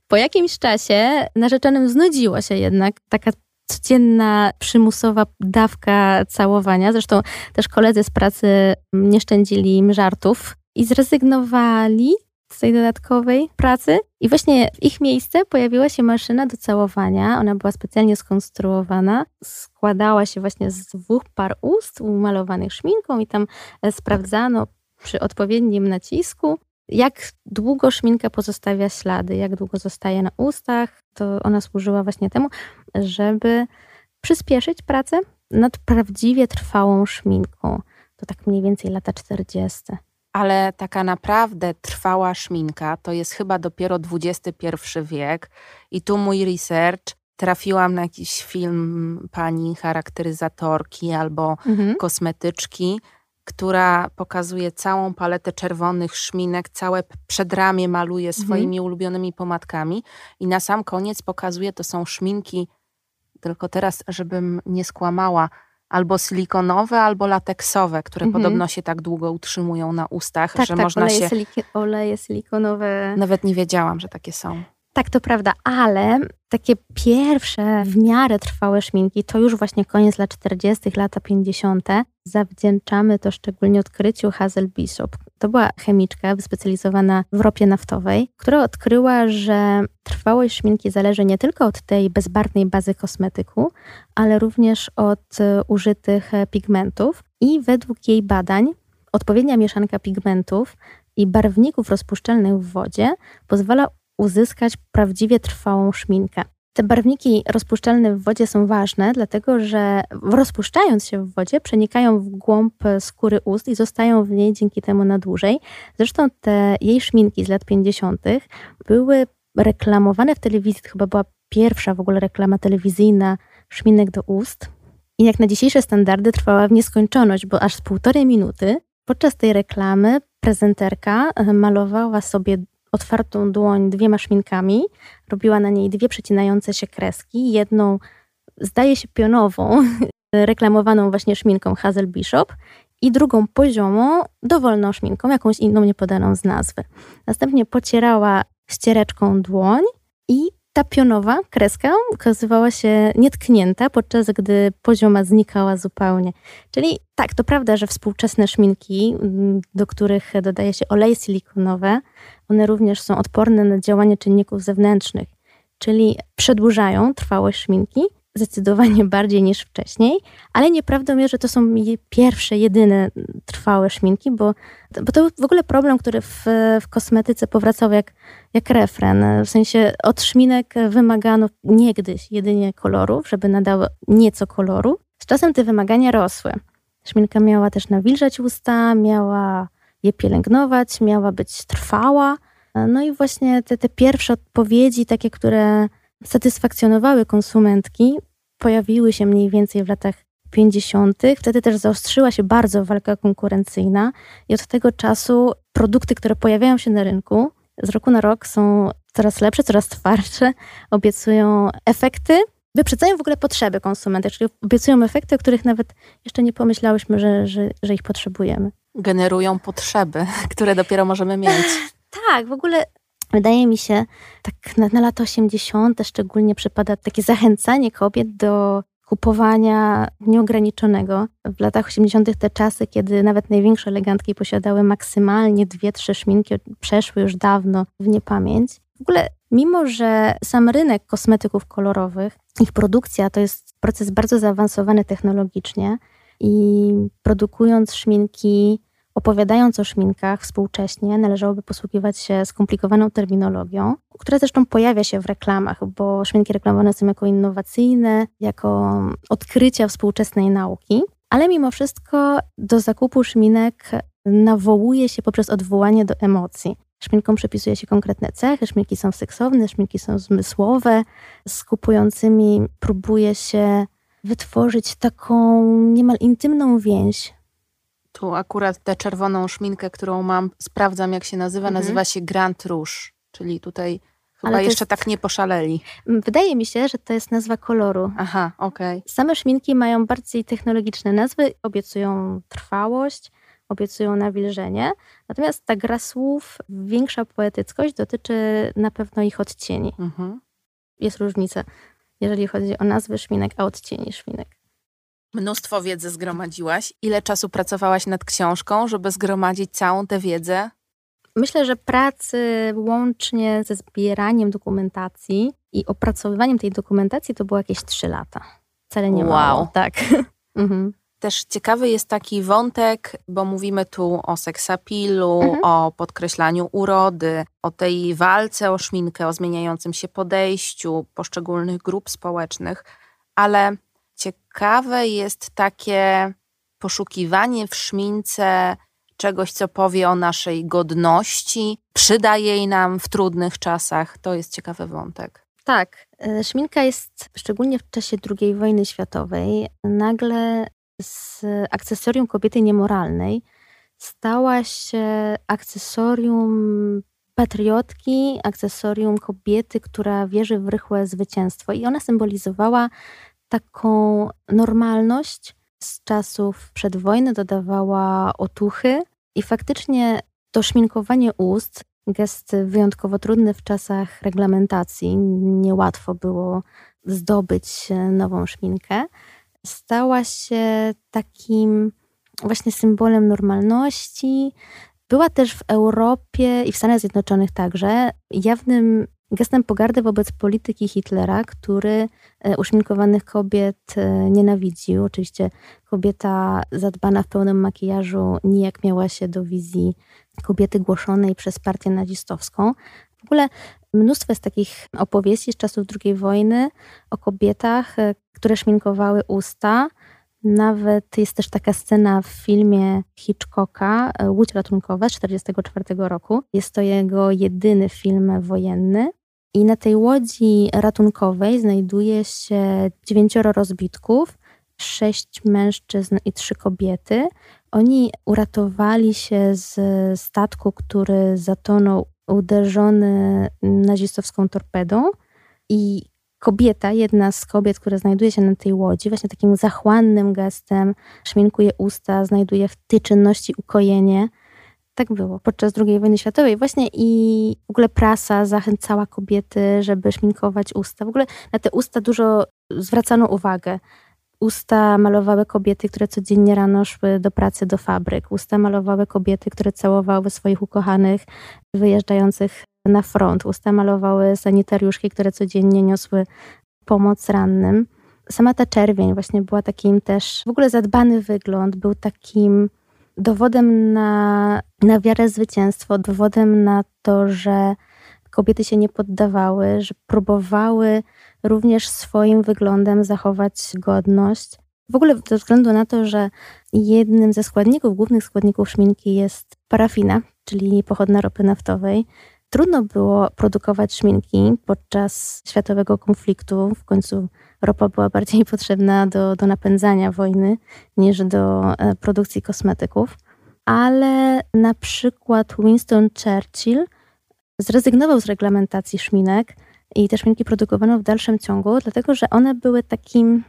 Speaker 2: Po jakimś czasie narzeczonym znudziło się jednak taka codzienna, przymusowa dawka całowania. Zresztą też koledzy z pracy nie szczędzili im żartów i zrezygnowali z tej dodatkowej pracy. I właśnie w ich miejsce pojawiła się maszyna do całowania. Ona była specjalnie skonstruowana. Składała się właśnie z dwóch par ust umalowanych szminką i tam e, sprawdzano przy odpowiednim nacisku, jak długo szminka pozostawia ślady, jak długo zostaje na ustach. To ona służyła właśnie temu, żeby przyspieszyć pracę nad prawdziwie trwałą szminką. To tak mniej więcej lata 40.
Speaker 1: Ale taka naprawdę trwała szminka to jest chyba dopiero XXI wiek. I tu mój research trafiłam na jakiś film pani charakteryzatorki albo mhm. kosmetyczki, która pokazuje całą paletę czerwonych szminek, całe przedramię maluje mhm. swoimi mhm. ulubionymi pomadkami i na sam koniec pokazuje, to są szminki, tylko teraz, żebym nie skłamała, albo silikonowe, albo lateksowe, które mhm. podobno się tak długo utrzymują na ustach,
Speaker 2: tak,
Speaker 1: że
Speaker 2: tak,
Speaker 1: można
Speaker 2: oleje
Speaker 1: się...
Speaker 2: Siliki, oleje silikonowe.
Speaker 1: Nawet nie wiedziałam, że takie są.
Speaker 2: Tak, to prawda, ale takie pierwsze w miarę trwałe szminki to już właśnie koniec lat 40., lata 50. Zawdzięczamy to szczególnie odkryciu Hazel Bishop. To była chemiczka wyspecjalizowana w ropie naftowej, która odkryła, że trwałość szminki zależy nie tylko od tej bezbarwnej bazy kosmetyku, ale również od e, użytych e, pigmentów. I według jej badań odpowiednia mieszanka pigmentów i barwników rozpuszczalnych w wodzie pozwala uzyskać prawdziwie trwałą szminkę. Te barwniki rozpuszczalne w wodzie są ważne, dlatego że rozpuszczając się w wodzie, przenikają w głąb skóry ust i zostają w niej dzięki temu na dłużej. Zresztą te jej szminki z lat 50. były reklamowane w telewizji. To chyba była pierwsza w ogóle reklama telewizyjna szminek do ust. I jak na dzisiejsze standardy trwała w nieskończoność, bo aż z półtorej minuty. Podczas tej reklamy prezenterka malowała sobie otwartą dłoń dwiema szminkami, robiła na niej dwie przecinające się kreski, jedną zdaje się pionową, reklamowaną właśnie szminką Hazel Bishop i drugą poziomą, dowolną szminką, jakąś inną niepodaną z nazwy. Następnie pocierała ściereczką dłoń i ta pionowa kreska okazywała się nietknięta, podczas gdy pozioma znikała zupełnie. Czyli tak, to prawda, że współczesne szminki, mm, do których dodaje się oleje silikonowe, one również są odporne na działanie czynników zewnętrznych, czyli przedłużają trwałość szminki, zdecydowanie bardziej niż wcześniej, ale nieprawdą jest, że to są pierwsze, jedyne trwałe szminki, bo, bo to w ogóle problem, który w, w kosmetyce powracał jak, jak refren. W sensie od szminek wymagano niegdyś jedynie kolorów, żeby nadały nieco koloru. Z czasem te wymagania rosły. Szminka miała też nawilżać usta, miała je pielęgnować, miała być trwała. No i właśnie te, te pierwsze odpowiedzi, takie, które satysfakcjonowały konsumentki, pojawiły się mniej więcej w latach 50. Wtedy też zaostrzyła się bardzo walka konkurencyjna i od tego czasu produkty, które pojawiają się na rynku, z roku na rok są coraz lepsze, coraz twardsze, obiecują efekty, wyprzedzają w ogóle potrzeby konsumenta, czyli obiecują efekty, o których nawet jeszcze nie pomyślałyśmy, że, że, że ich potrzebujemy.
Speaker 1: Generują potrzeby, które dopiero możemy mieć.
Speaker 2: tak, w ogóle Wydaje mi się, tak na, na lata 80. szczególnie przypada takie zachęcanie kobiet do kupowania nieograniczonego. W latach 80. te czasy, kiedy nawet największe elegantki posiadały maksymalnie dwie, trzy szminki, przeszły już dawno w niepamięć. W ogóle, mimo że sam rynek kosmetyków kolorowych, ich produkcja to jest proces bardzo zaawansowany technologicznie i produkując szminki Opowiadając o szminkach współcześnie, należałoby posługiwać się skomplikowaną terminologią, która zresztą pojawia się w reklamach, bo szminki reklamowane są jako innowacyjne, jako odkrycia współczesnej nauki. Ale mimo wszystko do zakupu szminek nawołuje się poprzez odwołanie do emocji. Szminkom przypisuje się konkretne cechy, szminki są seksowne, szminki są zmysłowe. Z kupującymi próbuje się wytworzyć taką niemal intymną więź
Speaker 1: tu akurat tę czerwoną szminkę, którą mam, sprawdzam jak się nazywa, mhm. nazywa się Grand Rouge, czyli tutaj chyba Ale jeszcze jest... tak nie poszaleli.
Speaker 2: Mm, wydaje mi się, że to jest nazwa koloru.
Speaker 1: Aha, okej. Okay.
Speaker 2: Same szminki mają bardziej technologiczne nazwy, obiecują trwałość, obiecują nawilżenie. Natomiast ta gra słów, większa poetyckość dotyczy na pewno ich odcieni. Mhm. Jest różnica, jeżeli chodzi o nazwy szminek, a odcieni szminek.
Speaker 1: Mnóstwo wiedzy zgromadziłaś. Ile czasu pracowałaś nad książką, żeby zgromadzić całą tę wiedzę?
Speaker 2: Myślę, że pracy łącznie ze zbieraniem dokumentacji i opracowywaniem tej dokumentacji to było jakieś trzy lata. Wcale nie wow. mało. Tak. mhm.
Speaker 1: Też ciekawy jest taki wątek, bo mówimy tu o seksapilu, mhm. o podkreślaniu urody, o tej walce o szminkę, o zmieniającym się podejściu poszczególnych grup społecznych, ale ciekawe jest takie poszukiwanie w szmince czegoś, co powie o naszej godności, przyda jej nam w trudnych czasach. To jest ciekawy wątek.
Speaker 2: Tak. E, szminka jest, szczególnie w czasie II wojny światowej, nagle z akcesorium kobiety niemoralnej stała się akcesorium patriotki, akcesorium kobiety, która wierzy w rychłe zwycięstwo. I ona symbolizowała taką normalność z czasów przedwojny, dodawała otuchy i faktycznie to szminkowanie ust, gest wyjątkowo trudny w czasach reglamentacji, niełatwo było zdobyć nową szminkę, stała się takim właśnie symbolem normalności. Była też w Europie i w Stanach Zjednoczonych także jawnym gestem pogardy wobec polityki Hitlera, który e, uszminkowanych kobiet e, nienawidził. Oczywiście kobieta zadbana w pełnym makijażu nijak miała się do wizji kobiety głoszonej przez partię nazistowską. W ogóle Mnóstwo jest takich opowieści z czasów II wojny o kobietach, e, które szminkowały usta. Nawet jest też taka scena w filmie Hitchcocka, Łódź ratunkowa z 1944 roku. Jest to jego jedyny film wojenny. I na tej łodzi ratunkowej znajduje się dziewięcioro rozbitków, sześć mężczyzn i trzy kobiety. Oni uratowali się z statku, który zatonął uderzony nazistowską torpedą i kobieta, jedna z kobiet, która znajduje się na tej łodzi, właśnie takim zachłannym gestem szminkuje usta, znajduje w tej czynności ukojenie. Tak było podczas II wojny światowej. Właśnie i w ogóle prasa zachęcała kobiety, żeby szminkować usta. W ogóle na te usta dużo zwracano uwagę. Usta malowały kobiety, które codziennie rano szły do pracy do fabryk. Usta malowały kobiety, które całowały swoich ukochanych wyjeżdżających na front. Usta malowały sanitariuszki, które codziennie niosły pomoc rannym. Sama ta czerwień właśnie była takim też, w ogóle zadbany wygląd, był takim dowodem na, na wiarę zwycięstwo, dowodem na to, że kobiety się nie poddawały, że próbowały również swoim wyglądem zachować godność. W ogóle ze względu na to, że jednym ze składników, głównych składników szminki jest parafina, czyli pochodna ropy naftowej. Trudno było produkować szminki podczas światowego konfliktu. W końcu ropa była bardziej potrzebna do, do napędzania wojny niż do e, produkcji kosmetyków. Ale na przykład Winston Churchill zrezygnował z reglamentacji szminek i te szminki produkowano w dalszym ciągu, dlatego że one były takim,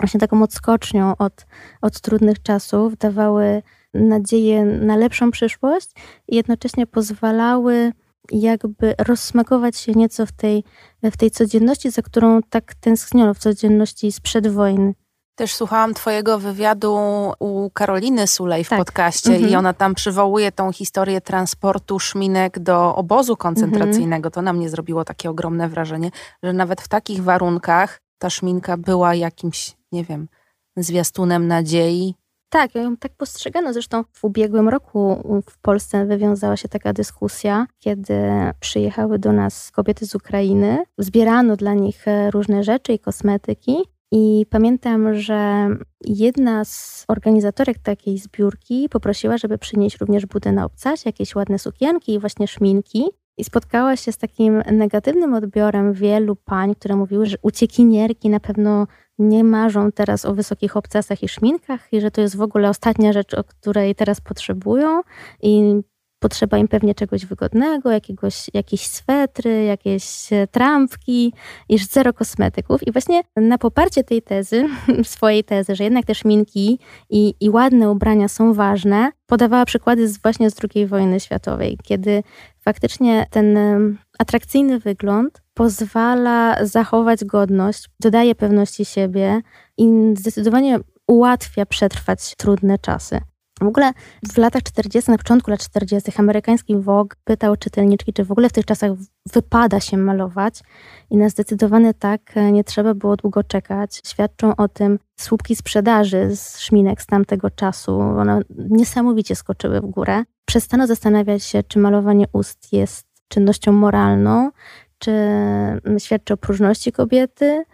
Speaker 2: właśnie taką odskocznią od, od trudnych czasów, dawały nadzieję na lepszą przyszłość i jednocześnie pozwalały jakby rozsmakować się nieco w tej, w tej codzienności, za którą tak tęskniono, w codzienności sprzed wojny.
Speaker 1: Też słuchałam Twojego wywiadu u Karoliny Sulej w tak. podcaście mhm. i ona tam przywołuje tą historię transportu szminek do obozu koncentracyjnego. Mhm. To na mnie zrobiło takie ogromne wrażenie, że nawet w takich warunkach ta szminka była jakimś, nie wiem, zwiastunem nadziei.
Speaker 2: Tak, ja ją tak postrzegano. Zresztą w ubiegłym roku w Polsce wywiązała się taka dyskusja, kiedy przyjechały do nas kobiety z Ukrainy. Zbierano dla nich różne rzeczy i kosmetyki. I pamiętam, że jedna z organizatorek takiej zbiórki poprosiła, żeby przynieść również budę na obcasie, jakieś ładne sukienki i właśnie szminki. I spotkała się z takim negatywnym odbiorem wielu pań, które mówiły, że uciekinierki na pewno nie marzą teraz o wysokich obcasach i szminkach i że to jest w ogóle ostatnia rzecz, o której teraz potrzebują i potrzeba im pewnie czegoś wygodnego, jakiegoś, jakieś swetry, jakieś e, trampki i zero kosmetyków. I właśnie na poparcie tej tezy, swojej tezy, że jednak te szminki i, i ładne ubrania są ważne, podawała przykłady z, właśnie z II wojny światowej, kiedy faktycznie ten atrakcyjny wygląd pozwala zachować godność, dodaje pewności siebie i zdecydowanie ułatwia przetrwać trudne czasy. W ogóle w latach 40., na początku lat 40., amerykański Vogue pytał czytelniczki, czy w ogóle w tych czasach wypada się malować. I na zdecydowane tak nie trzeba było długo czekać. Świadczą o tym słupki sprzedaży z szminek z tamtego czasu. One niesamowicie skoczyły w górę. Przestano zastanawiać się, czy malowanie ust jest czynnością moralną, czy świadczy o próżności kobiety,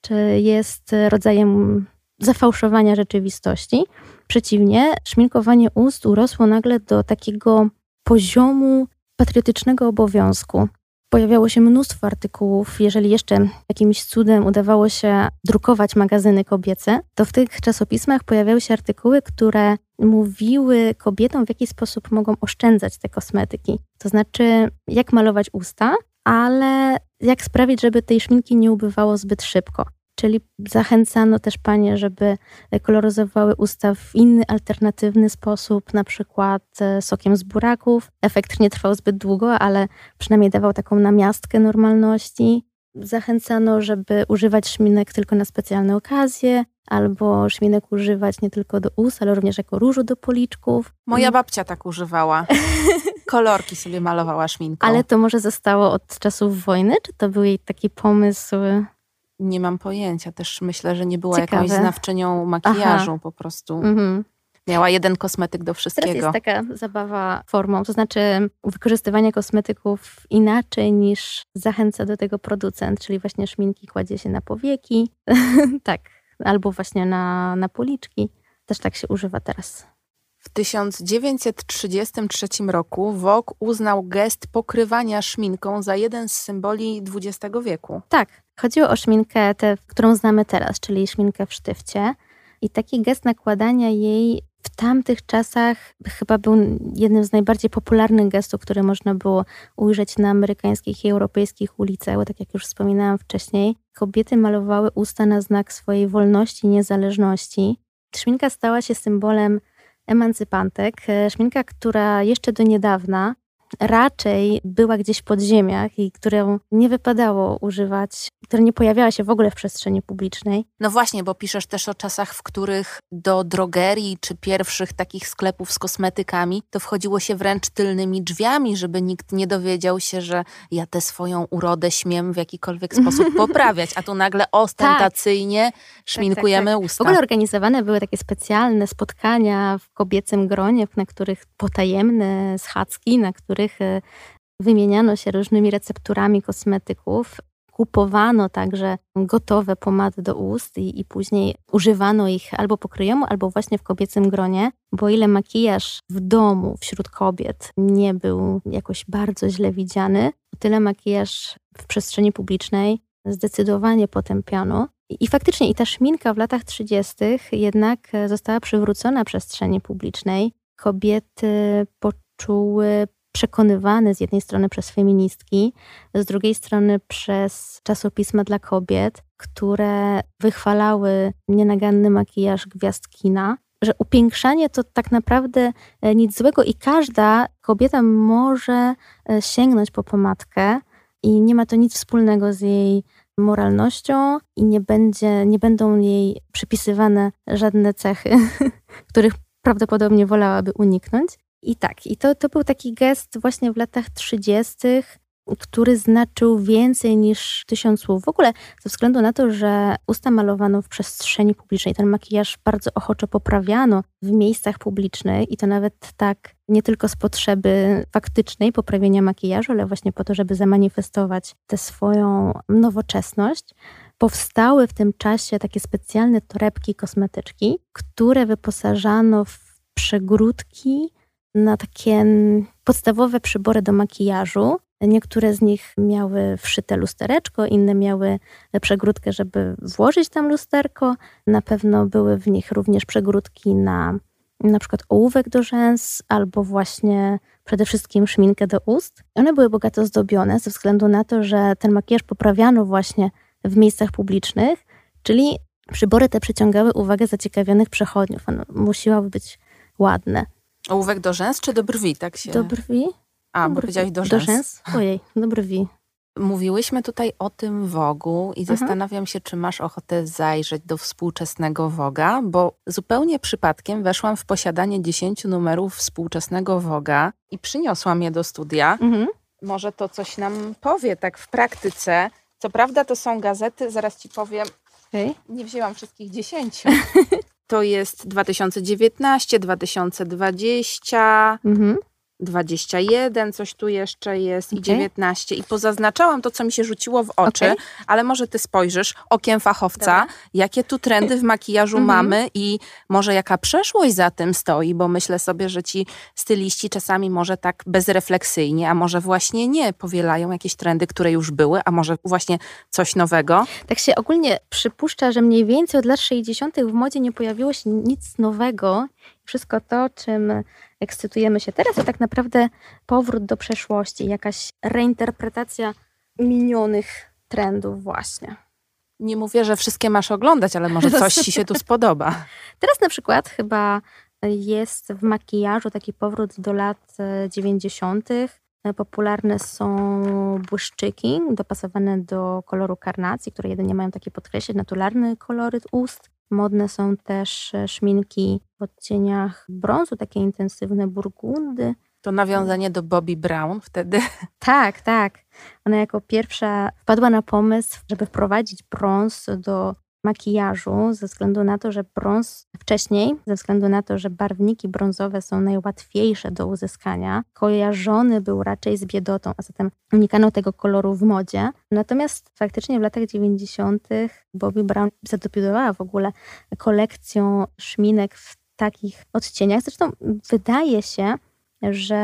Speaker 2: czy jest rodzajem zafałszowania rzeczywistości. Przeciwnie, szminkowanie ust urosło nagle do takiego poziomu patriotycznego obowiązku. Pojawiało się mnóstwo artykułów. Jeżeli jeszcze jakimś cudem udawało się drukować magazyny kobiece, to w tych czasopismach pojawiały się artykuły, które mówiły kobietom, w jaki sposób mogą oszczędzać te kosmetyki. To znaczy, jak malować usta, ale jak sprawić, żeby tej szminki nie ubywało zbyt szybko. Czyli zachęcano też panie, żeby koloryzowały usta w inny, alternatywny sposób, na przykład e, sokiem z buraków. Efekt nie trwał zbyt długo, ale przynajmniej dawał taką namiastkę normalności. Zachęcano, żeby używać szminek tylko na specjalne okazje, albo szminek używać nie tylko do ust, ale również jako różu do policzków.
Speaker 1: Moja babcia tak używała. Kolorki sobie malowała szminką.
Speaker 2: Ale to może zostało od czasów wojny, czy to był jej taki pomysł
Speaker 1: nie mam pojęcia. Też myślę, że nie była Ciekawe. jakąś znawczynią makijażu Aha. po prostu. Mhm. Miała jeden kosmetyk do wszystkiego.
Speaker 2: Teraz jest taka zabawa formą, to znaczy wykorzystywanie kosmetyków inaczej niż zachęca do tego producent, czyli właśnie szminki kładzie się na powieki, tak, albo właśnie na, na policzki. Też tak się używa teraz.
Speaker 1: W 1933 roku Vogue uznał gest pokrywania szminką za jeden z symboli XX wieku.
Speaker 2: Tak, chodziło o szminkę, tę, którą znamy teraz, czyli szminkę w sztywcie. I taki gest nakładania jej w tamtych czasach chyba był jednym z najbardziej popularnych gestów, które można było ujrzeć na amerykańskich i europejskich ulicach, bo tak jak już wspominałam wcześniej, kobiety malowały usta na znak swojej wolności niezależności. Szminka stała się symbolem emancypantek. E, szminka, która jeszcze do niedawna raczej była gdzieś w podziemiach i którą nie wypadało używać, która nie pojawiała się w ogóle w przestrzeni publicznej.
Speaker 1: No właśnie, bo piszesz też o czasach, w których do drogerii czy pierwszych takich sklepów z kosmetykami to wchodziło się wręcz tylnymi drzwiami, żeby nikt nie dowiedział się, że ja tę swoją urodę śmiem w jakikolwiek sposób poprawiać, a tu nagle ostentacyjnie tak. szminkujemy tak, tak, usta.
Speaker 2: W ogóle organizowane były takie specjalne spotkania w kobiecym gronie, na których potajemne schadzki, na których których e, wymieniano się różnymi recepturami kosmetyków. Kupowano także gotowe pomady do ust i, i później używano ich albo pokryjomu, albo właśnie w kobiecym gronie, bo ile makijaż w domu wśród kobiet nie był jakoś bardzo źle widziany, o tyle makijaż w przestrzeni publicznej zdecydowanie potępiano. I, faktycznie i ta szminka w latach 30. jednak została przywrócona przestrzeni publicznej. Kobiety poczuły przekonywany z jednej strony przez feministki, z drugiej strony przez czasopisma dla kobiet, które wychwalały nienaganny makijaż gwiazd kina, że upiększanie to tak naprawdę e, nic złego i każda kobieta może e, sięgnąć po pomadkę i nie ma to nic wspólnego z jej moralnością i nie, będzie, nie będą jej przypisywane żadne cechy, których prawdopodobnie wolałaby uniknąć. I tak, i to, to był taki gest właśnie w latach 30., który znaczył więcej niż tysiąc słów. W ogóle ze względu na to, że usta malowano w przestrzeni publicznej, ten makijaż bardzo ochoczo poprawiano w miejscach publicznych i to nawet tak nie tylko z potrzeby faktycznej poprawienia makijażu, ale właśnie po to, żeby zamanifestować tę swoją nowoczesność. Powstały w tym czasie takie specjalne torebki kosmetyczki, które wyposażano w przegródki na takie podstawowe przybory do makijażu. Niektóre z nich miały wszyte lustereczko, inne miały przegródkę, żeby włożyć tam lusterko. Na pewno były w nich również przegródki na na przykład ołówek do rzęs albo właśnie przede wszystkim szminkę do ust. One były bogato zdobione ze względu na to, że ten makijaż poprawiano właśnie w miejscach publicznych, czyli przybory te przyciągały uwagę zaciekawionych przechodniów. One musiały być ładne.
Speaker 1: Ołówek do rzęs czy do brwi, tak się...
Speaker 2: Do brwi?
Speaker 1: A, do bo powiedziałaś do rzęs.
Speaker 2: Do rzęs? Ojej, do brwi.
Speaker 1: Mówiłyśmy tutaj o tym wogu i mhm. zastanawiam się, czy masz ochotę zajrzeć do współczesnego woga, bo zupełnie przypadkiem weszłam w posiadanie 10 numerów współczesnego woga i przyniosłam je do studia. Mhm. Może to coś nam powie tak w praktyce. Co prawda to są gazety, zaraz ci powiem. Okay. Nie wzięłam wszystkich 10. to jest 2019, 2020, mhm. 21, coś tu jeszcze jest okay. i 19. I pozaznaczałam to, co mi się rzuciło w oczy, okay. ale może ty spojrzysz okiem fachowca, Dobra. jakie tu trendy w makijażu mm -hmm. mamy i może jaka przeszłość za tym stoi, bo myślę sobie, że ci styliści czasami może tak bezrefleksyjnie, a może właśnie nie, powielają jakieś trendy, które już były, a może właśnie coś nowego.
Speaker 2: Tak się ogólnie przypuszcza, że mniej więcej od lat 60. w modzie nie pojawiło się nic nowego. Wszystko to, czym ekscytujemy się teraz, to tak naprawdę powrót do przeszłości, jakaś reinterpretacja minionych trendów właśnie.
Speaker 1: Nie mówię, że wszystkie masz oglądać, ale może coś ci się tu spodoba.
Speaker 2: Teraz na przykład chyba jest w makijażu taki powrót do lat 90. Popularne są błyszczyki dopasowane do koloru karnacji, które jedynie mają takie podkreślić naturalny koloryt ust. Modne są też e, szminki w odcieniach brązu, takie intensywne burgundy.
Speaker 1: To nawiązanie do Bobby Brown wtedy.
Speaker 2: Tak, tak. Ona jako pierwsza wpadła na pomysł, żeby wprowadzić brąz do makijażu, ze względu na to, że brąz wcześniej, ze względu na to, że barwniki brązowe są najłatwiejsze do uzyskania, kojarzony był raczej z biedotą, a zatem unikano tego koloru w modzie. Natomiast faktycznie w latach 90. Bobby Brown zadebiutowała w ogóle kolekcją szminek w takich odcieniach. Zresztą wydaje się, że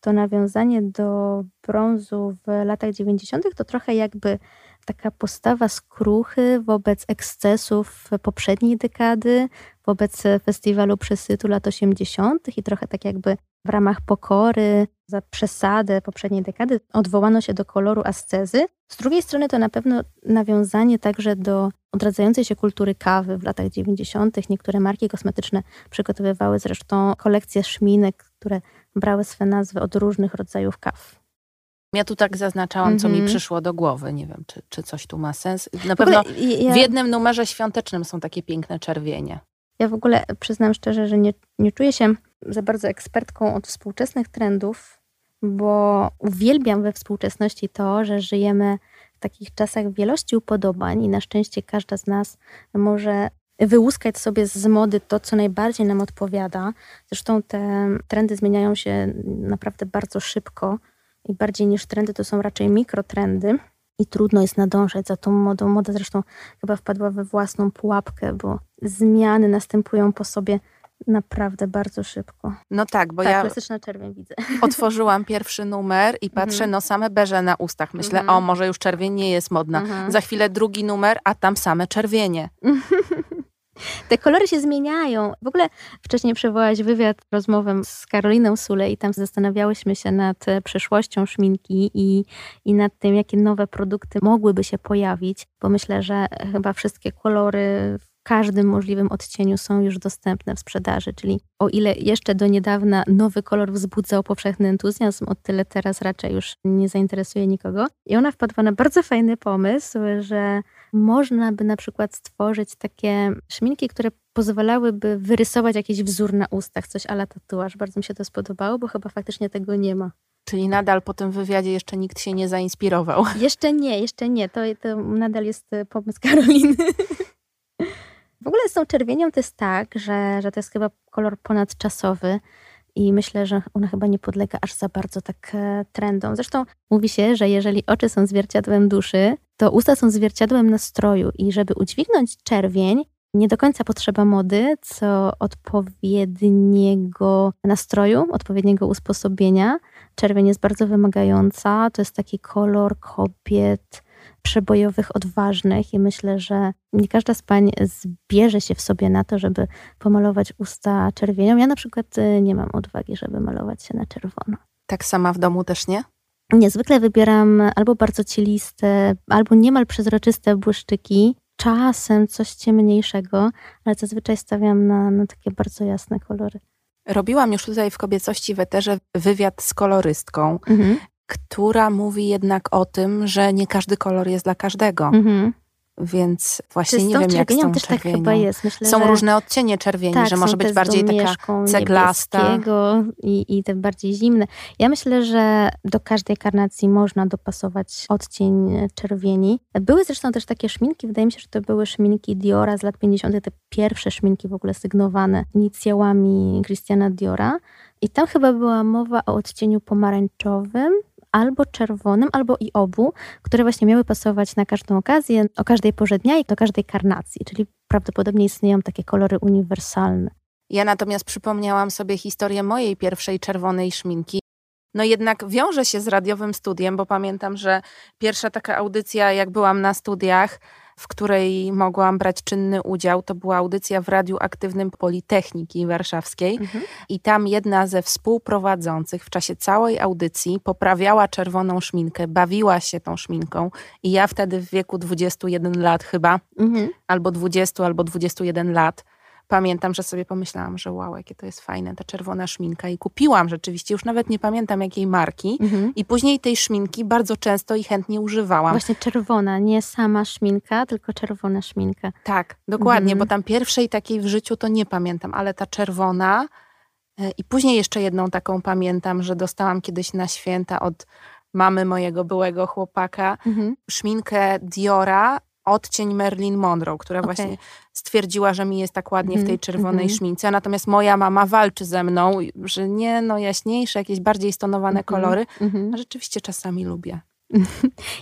Speaker 2: to nawiązanie do brązu w latach 90. to trochę jakby taka postawa skruchy wobec ekscesów poprzedniej dekady, wobec festiwalu przesytu lat 80. i trochę tak jakby w ramach pokory za przesadę poprzedniej dekady odwołano się do koloru ascezy. Z drugiej strony to na pewno nawiązanie także do odradzającej się kultury kawy w latach 90. Niektóre marki kosmetyczne przygotowywały zresztą kolekcje szminek, które brały swe nazwy od różnych rodzajów kaw.
Speaker 1: Ja tu tak zaznaczałam, co mi mhm. przyszło do głowy. Nie wiem, czy, czy coś tu ma sens. Na pewno w jednym numerze świątecznym są takie piękne czerwienie.
Speaker 2: Ja w ogóle przyznam szczerze, że nie, nie czuję się za bardzo ekspertką od współczesnych trendów, bo uwielbiam we współczesności to, że żyjemy w takich czasach wielości upodobań i na szczęście każda z nas może wyłuskać sobie z mody to, co najbardziej nam odpowiada. Zresztą te trendy zmieniają się naprawdę bardzo szybko i bardziej niż trendy to są raczej mikrotrendy i trudno jest nadążać za tą modą. Moda zresztą chyba wpadła we własną pułapkę, bo zmiany następują po sobie naprawdę bardzo szybko.
Speaker 1: No tak, bo tak, ja
Speaker 2: klasyczna czerwień widzę.
Speaker 1: Otworzyłam pierwszy numer i patrzę, mhm. no same beże na ustach. Myślę, mhm. o może już czerwień nie jest modna. Mhm. Za chwilę drugi numer, a tam same czerwienie.
Speaker 2: Te kolory się zmieniają. W ogóle wcześniej przywołałaś wywiad, rozmowę z Karoliną Sule i tam zastanawiałyśmy się nad przyszłością szminki i, i nad tym, jakie nowe produkty mogłyby się pojawić, bo myślę, że chyba wszystkie kolory w każdym możliwym odcieniu są już dostępne w sprzedaży, czyli o ile jeszcze do niedawna nowy kolor wzbudzał powszechny entuzjazm, o tyle teraz raczej już nie zainteresuje nikogo. I ona wpadła na bardzo fajny pomysł, że można by na przykład stworzyć takie szminki, które pozwalałyby wyrysować jakiś wzór na ustach, coś ala tatuaż. Bardzo mi się to spodobało, bo chyba faktycznie tego nie ma.
Speaker 1: Czyli nadal po tym wywiadzie jeszcze nikt się nie zainspirował.
Speaker 2: Jeszcze nie, jeszcze nie. To, to nadal jest pomysł Karoliny. W ogóle z tą czerwienią to jest tak, że, że to jest chyba kolor ponadczasowy i myślę, że ona chyba nie podlega aż za bardzo tak e, trendom. Zresztą mówi się, że jeżeli oczy są zwierciadłem duszy, to usta są zwierciadłem nastroju i żeby udźwignąć czerwień, nie do końca potrzeba mody, co odpowiedniego nastroju, odpowiedniego usposobienia. Czerwień jest bardzo wymagająca, to jest taki kolor kobiet przebojowych, odważnych i myślę, że nie każda z pań zbierze się w sobie na to, żeby pomalować usta czerwienią. Ja na przykład y, nie mam odwagi, żeby malować się na czerwono.
Speaker 1: Tak sama w domu też nie?
Speaker 2: Niezwykle wybieram albo bardzo cieliste, albo niemal przezroczyste błyszczyki, czasem coś ciemniejszego, ale zazwyczaj stawiam na, na takie bardzo jasne kolory.
Speaker 1: Robiłam już tutaj w kobiecości w eterze wywiad z kolorystką mhm która mówi jednak o tym, że nie każdy kolor jest dla każdego. Mhm. Więc właśnie nie wiem, jak z tą też czerwienią. tak chyba jest. Myślę, są że... różne odcienie czerwieni, tak, że może być bardziej taka ceglasta.
Speaker 2: I, I te bardziej zimne. Ja myślę, że do każdej karnacji można dopasować odcień czerwieni. Były zresztą też takie szminki, wydaje mi się, że to były szminki Diora z lat 50., te pierwsze szminki w ogóle sygnowane inicjałami Christiana Diora. I tam chyba była mowa o odcieniu pomarańczowym, albo czerwonym, albo i obu, które właśnie miały pasować na każdą okazję, o każdej porze dnia i do każdej karnacji, czyli prawdopodobnie istnieją takie kolory uniwersalne.
Speaker 1: Ja natomiast przypomniałam sobie historię mojej pierwszej czerwonej szminki. No jednak wiąże się z radiowym studiem, bo pamiętam, że pierwsza taka audycja, jak byłam na studiach, w której mogłam brać czynny udział. To była audycja w Radiu Aktywnym Politechniki Warszawskiej mhm. i tam jedna ze współprowadzących w czasie całej audycji poprawiała czerwoną szminkę, bawiła się tą szminką i ja wtedy w wieku 21 lat chyba, mhm. albo 20, albo 21 lat, pamiętam, że sobie pomyślałam, że wow, jakie to jest fajne, ta czerwona szminka i kupiłam rzeczywiście, już nawet nie pamiętam jakiej marki mhm. i później tej szminki bardzo często i chętnie używałam.
Speaker 2: Właśnie czerwona, nie sama szminka, tylko czerwona szminka.
Speaker 1: Tak, dokładnie, mhm. bo tam pierwszej takiej w życiu to nie pamiętam, ale ta czerwona e, i później jeszcze jedną taką pamiętam, że dostałam kiedyś na święta od mamy mojego byłego chłopaka mhm. szminkę Diora odcień Marilyn Monroe, która
Speaker 2: Okej.
Speaker 1: właśnie stwierdziła, że mi jest tak ładnie w
Speaker 2: Mhm,
Speaker 1: tej czerwonej
Speaker 2: mhm.
Speaker 1: szmince. Natomiast moja mama walczy ze mną, że nie, no jaśniejsze, jakieś bardziej stonowane
Speaker 2: Mhm,
Speaker 1: kolory.
Speaker 2: mhm.
Speaker 1: A rzeczywiście czasami lubię.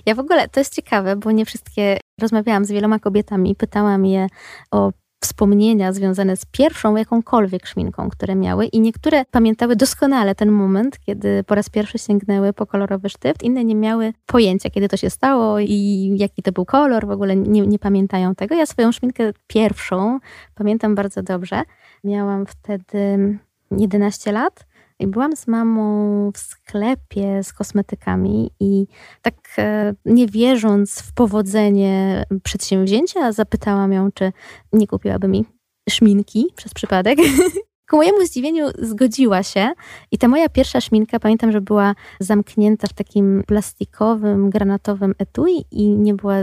Speaker 2: Ja w ogóle, to jest ciekawe, bo nie wszystkie, rozmawiałam z wieloma kobietami, pytałam je o wspomnienia związane z pierwszą jakąkolwiek szminką, które miały i niektóre pamiętały doskonale ten moment, kiedy po raz pierwszy sięgnęły po kolorowy sztyft, inne nie miały pojęcia, kiedy to się stało i jaki to był kolor, w ogóle nie, nie pamiętają tego. Ja swoją szminkę pierwszą pamiętam bardzo dobrze. Miałam wtedy 11 lat i byłam z mamą w sklepie z kosmetykami i tak e, nie wierząc w powodzenie przedsięwzięcia, zapytałam ją, czy nie kupiłaby mi szminki przez przypadek. Ku mojemu zdziwieniu zgodziła się i ta moja pierwsza szminka, pamiętam, że była zamknięta w takim plastikowym, granatowym etui i nie była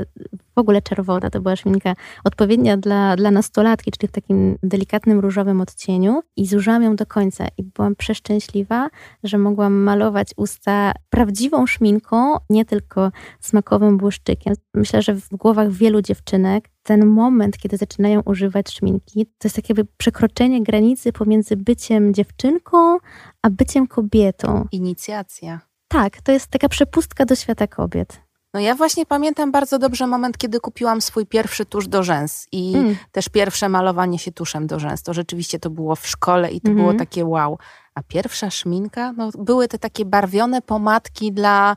Speaker 2: w ogóle czerwona. To była szminka odpowiednia dla, dla nastolatki, czyli w takim delikatnym różowym odcieniu i zużyłam ją do końca i byłam przeszczęśliwa, że mogłam malować usta prawdziwą szminką, nie tylko smakowym błyszczykiem. Myślę, że w głowach wielu dziewczynek ten moment, kiedy zaczynają używać szminki, to jest takie jakby przekroczenie granicy pomiędzy byciem dziewczynką, a byciem kobietą.
Speaker 1: Inicjacja.
Speaker 2: Tak, to jest taka przepustka do świata kobiet.
Speaker 1: No ja właśnie pamiętam bardzo dobrze moment, kiedy kupiłam swój pierwszy tusz do rzęs i
Speaker 2: Mm.
Speaker 1: też pierwsze malowanie się tuszem do rzęs. To rzeczywiście to było w szkole i to
Speaker 2: Mhm.
Speaker 1: było takie wow. A pierwsza szminka, no były te takie barwione pomadki dla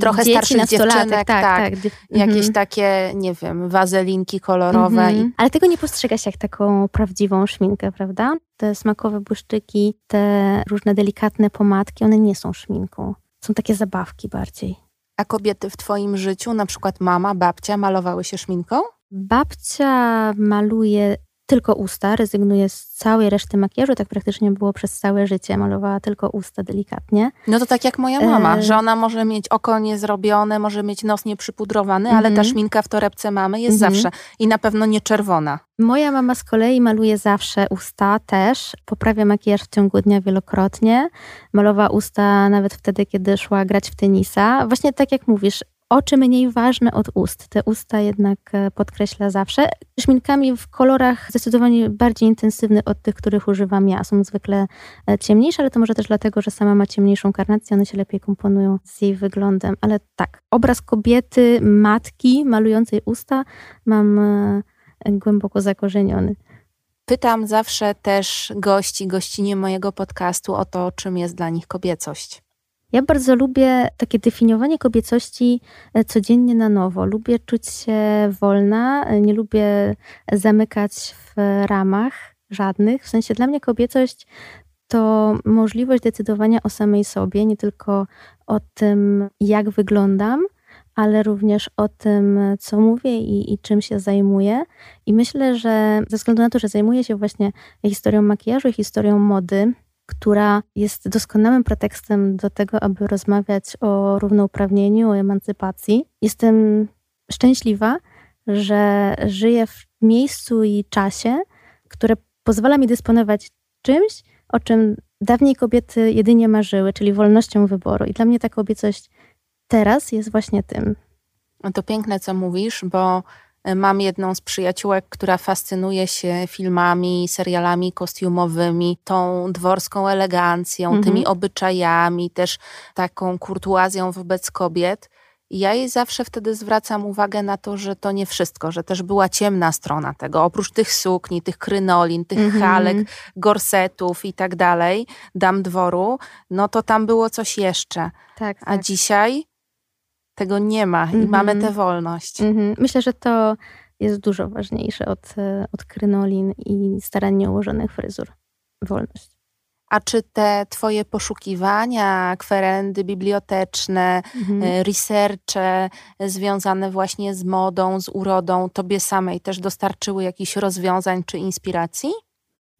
Speaker 1: trochę
Speaker 2: Dzieci,
Speaker 1: starszych dziewczynek,
Speaker 2: tak, tak. Dziew-
Speaker 1: Jakieś
Speaker 2: mhm.
Speaker 1: takie, nie wiem, wazelinki kolorowe
Speaker 2: Mhm.
Speaker 1: i
Speaker 2: Ale tego nie postrzega się jak taką prawdziwą szminkę, prawda? Te smakowe błyszczyki, te różne delikatne pomadki, one nie są szminką. Są takie zabawki bardziej.
Speaker 1: A kobiety w twoim życiu, na przykład mama, babcia, malowały się szminką?
Speaker 2: Babcia maluje tylko usta, rezygnuje z całej reszty makijażu, tak praktycznie było przez całe życie. Malowała tylko usta delikatnie.
Speaker 1: No to tak jak moja mama,
Speaker 2: E.
Speaker 1: że ona może mieć oko niezrobione, może mieć nos nieprzypudrowany, ale ta
Speaker 2: Mhm.
Speaker 1: szminka w torebce mamy jest
Speaker 2: Mhm.
Speaker 1: zawsze i na pewno nie czerwona.
Speaker 2: Moja mama z kolei maluje zawsze usta też. Poprawia makijaż w ciągu dnia wielokrotnie. Malowała usta nawet wtedy, kiedy szła grać w tenisa. Właśnie tak jak mówisz, oczy mniej ważne od ust. Te usta jednak e, podkreśla zawsze. Szminkami w kolorach zdecydowanie bardziej intensywnych od tych, których używam ja. Są zwykle e, ciemniejsze, ale to może też dlatego, że sama ma ciemniejszą karnację, one się lepiej komponują z jej wyglądem. Ale tak, obraz kobiety, matki malującej usta mam e, głęboko zakorzeniony.
Speaker 1: Pytam zawsze też gości, gościnie mojego podcastu o to, czym jest dla nich kobiecość.
Speaker 2: Ja bardzo lubię takie definiowanie kobiecości e, codziennie na nowo. Lubię czuć się wolna, e, nie lubię zamykać w ramach żadnych. W sensie dla mnie kobiecość to możliwość decydowania o samej sobie, nie tylko o tym, jak wyglądam, ale również o tym, co mówię i, i czym się zajmuję. I myślę, że ze względu na to, że zajmuję się właśnie historią makijażu i historią mody, która jest doskonałym pretekstem do tego, aby rozmawiać o równouprawnieniu, o emancypacji. Jestem szczęśliwa, że żyję w miejscu i czasie, które pozwala mi dysponować czymś, o czym dawniej kobiety jedynie marzyły, czyli wolnością wyboru. I dla mnie ta kobiecość teraz jest właśnie tym.
Speaker 1: No To piękne, co mówisz, bo mam jedną z przyjaciółek, która fascynuje się filmami, serialami kostiumowymi, tą dworską elegancją,
Speaker 2: Mhm.
Speaker 1: tymi obyczajami, też taką kurtuazją wobec kobiet. Ja jej zawsze wtedy zwracam uwagę na to, że to nie wszystko, że też była ciemna strona tego. Oprócz tych sukni, tych krynolin, tych
Speaker 2: Mhm.
Speaker 1: halek, gorsetów i tak dalej, dam dworu, no to tam było coś jeszcze.
Speaker 2: Tak,
Speaker 1: A dzisiaj tego nie ma i
Speaker 2: Mhm.
Speaker 1: mamy tę wolność.
Speaker 2: Mhm. Myślę, że to jest dużo ważniejsze od, e, od krynolin i starannie ułożonych fryzur. Wolność.
Speaker 1: A czy te twoje poszukiwania, kwerendy biblioteczne,
Speaker 2: Mhm.
Speaker 1: e, researche związane właśnie z modą, z urodą, tobie samej też dostarczyły jakichś rozwiązań czy inspiracji?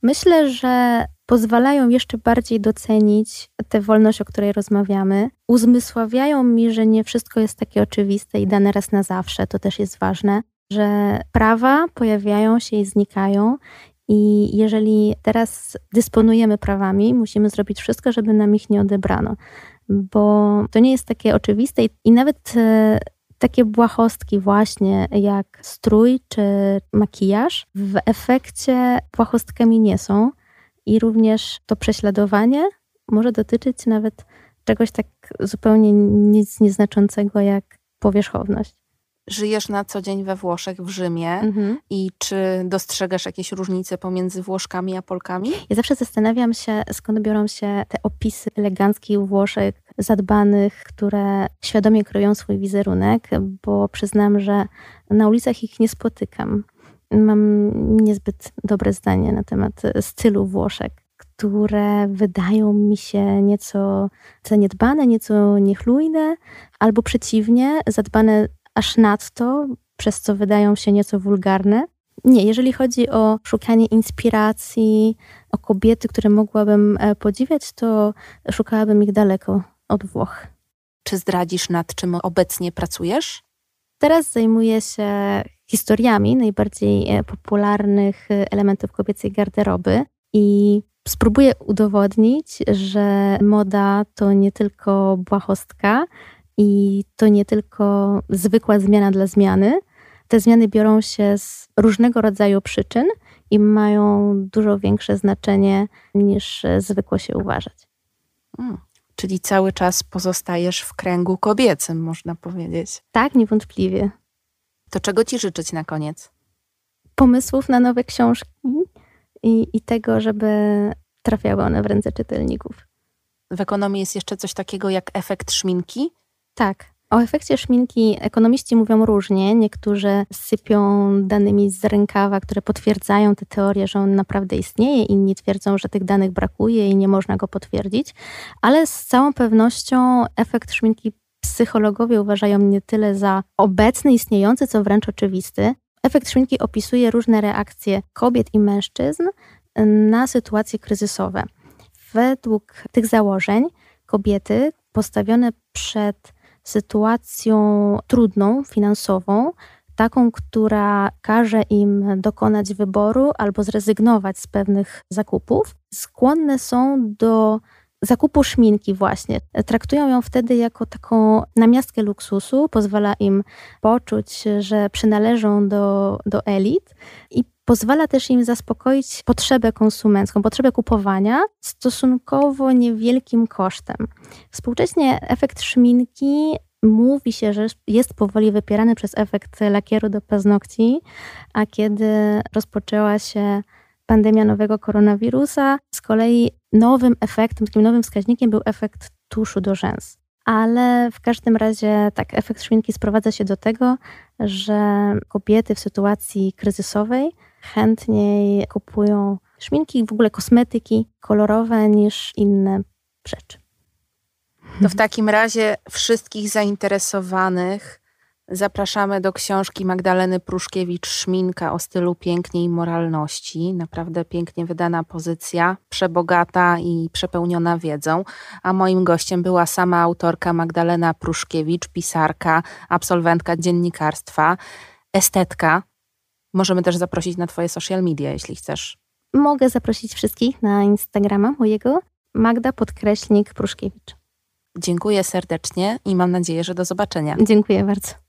Speaker 2: Myślę, że pozwalają jeszcze bardziej docenić tę wolność, o której rozmawiamy. Uzmysławiają mi, że nie wszystko jest takie oczywiste i dane raz na zawsze. To też jest ważne, że prawa pojawiają się i znikają. I jeżeli teraz dysponujemy prawami, musimy zrobić wszystko, żeby nam ich nie odebrano, bo to nie jest takie oczywiste i, nawet e, takie błahostki właśnie jak strój czy makijaż w efekcie błahostkami nie są i również to prześladowanie może dotyczyć nawet czegoś tak zupełnie nic nieznaczącego jak powierzchowność.
Speaker 1: Żyjesz na co dzień we Włoszech, w Rzymie mhm. i czy dostrzegasz jakieś różnice pomiędzy Włoszkami a Polkami?
Speaker 2: Ja zawsze zastanawiam się, skąd biorą się te opisy eleganckich Włoszek, zadbanych, które świadomie kreują swój wizerunek, bo przyznam, że na ulicach ich nie spotykam. Mam niezbyt dobre zdanie na temat stylu Włoszek które wydają mi się nieco zaniedbane, nieco niechlujne, albo przeciwnie, zadbane aż nadto, przez co wydają się nieco wulgarne. Nie, jeżeli chodzi o szukanie inspiracji, o kobiety, które mogłabym e, podziwiać, to szukałabym ich daleko od Włoch.
Speaker 1: Czy zdradzisz, nad czym obecnie pracujesz?
Speaker 2: Teraz zajmuję się historiami najbardziej e, popularnych e, elementów kobiecej garderoby i spróbuję udowodnić, że moda to nie tylko błahostka i to nie tylko zwykła zmiana dla zmiany. Te zmiany biorą się z różnego rodzaju przyczyn i mają dużo większe znaczenie niż zwykło się uważać.
Speaker 1: Hmm, czyli cały czas pozostajesz w kręgu kobiecym, można powiedzieć.
Speaker 2: Tak, niewątpliwie.
Speaker 1: To czego ci życzyć na koniec?
Speaker 2: Pomysłów na nowe książki i, i tego, żeby trafiały one w ręce czytelników.
Speaker 1: W ekonomii jest jeszcze coś takiego jak efekt szminki?
Speaker 2: Tak. O efekcie szminki ekonomiści mówią różnie. Niektórzy sypią danymi z rękawa, które potwierdzają tę teorię, że on naprawdę istnieje. Inni twierdzą, że tych danych brakuje i nie można go potwierdzić. Ale z całą pewnością efekt szminki psychologowie uważają nie tyle za obecny, istniejący, co wręcz oczywisty. Efekt szminki opisuje różne reakcje kobiet i mężczyzn na sytuacje kryzysowe. Według tych założeń kobiety postawione przed sytuacją trudną, finansową, taką, która każe im dokonać wyboru albo zrezygnować z pewnych zakupów, skłonne są do zakupu szminki właśnie. Traktują ją wtedy jako taką namiastkę luksusu, pozwala im poczuć, że przynależą do, do elit i pozwala też im zaspokoić potrzebę konsumencką, potrzebę kupowania stosunkowo niewielkim kosztem. Współcześnie efekt szminki mówi się, że jest powoli wypierany przez efekt lakieru do paznokci, a kiedy rozpoczęła się pandemia nowego koronawirusa, z kolei nowym efektem, takim nowym wskaźnikiem był efekt tuszu do rzęs. Ale w każdym razie tak, efekt szminki sprowadza się do tego, że kobiety w sytuacji kryzysowej chętniej kupują szminki, w ogóle kosmetyki kolorowe niż inne rzeczy.
Speaker 1: To w takim razie wszystkich zainteresowanych zapraszamy do książki Magdaleny Pruszkiewicz Szminka o stylu pięknie i moralności. Naprawdę pięknie wydana pozycja, przebogata i przepełniona wiedzą. A moim gościem była sama autorka Magdalena Pruszkiewicz, pisarka, absolwentka dziennikarstwa, estetka, Możemy też zaprosić na Twoje social media, jeśli chcesz.
Speaker 2: Mogę zaprosić wszystkich na Instagrama mojego Magda Podkreślnik Pruszkiewicz.
Speaker 1: Dziękuję serdecznie i mam nadzieję, że do zobaczenia.
Speaker 2: Dziękuję bardzo.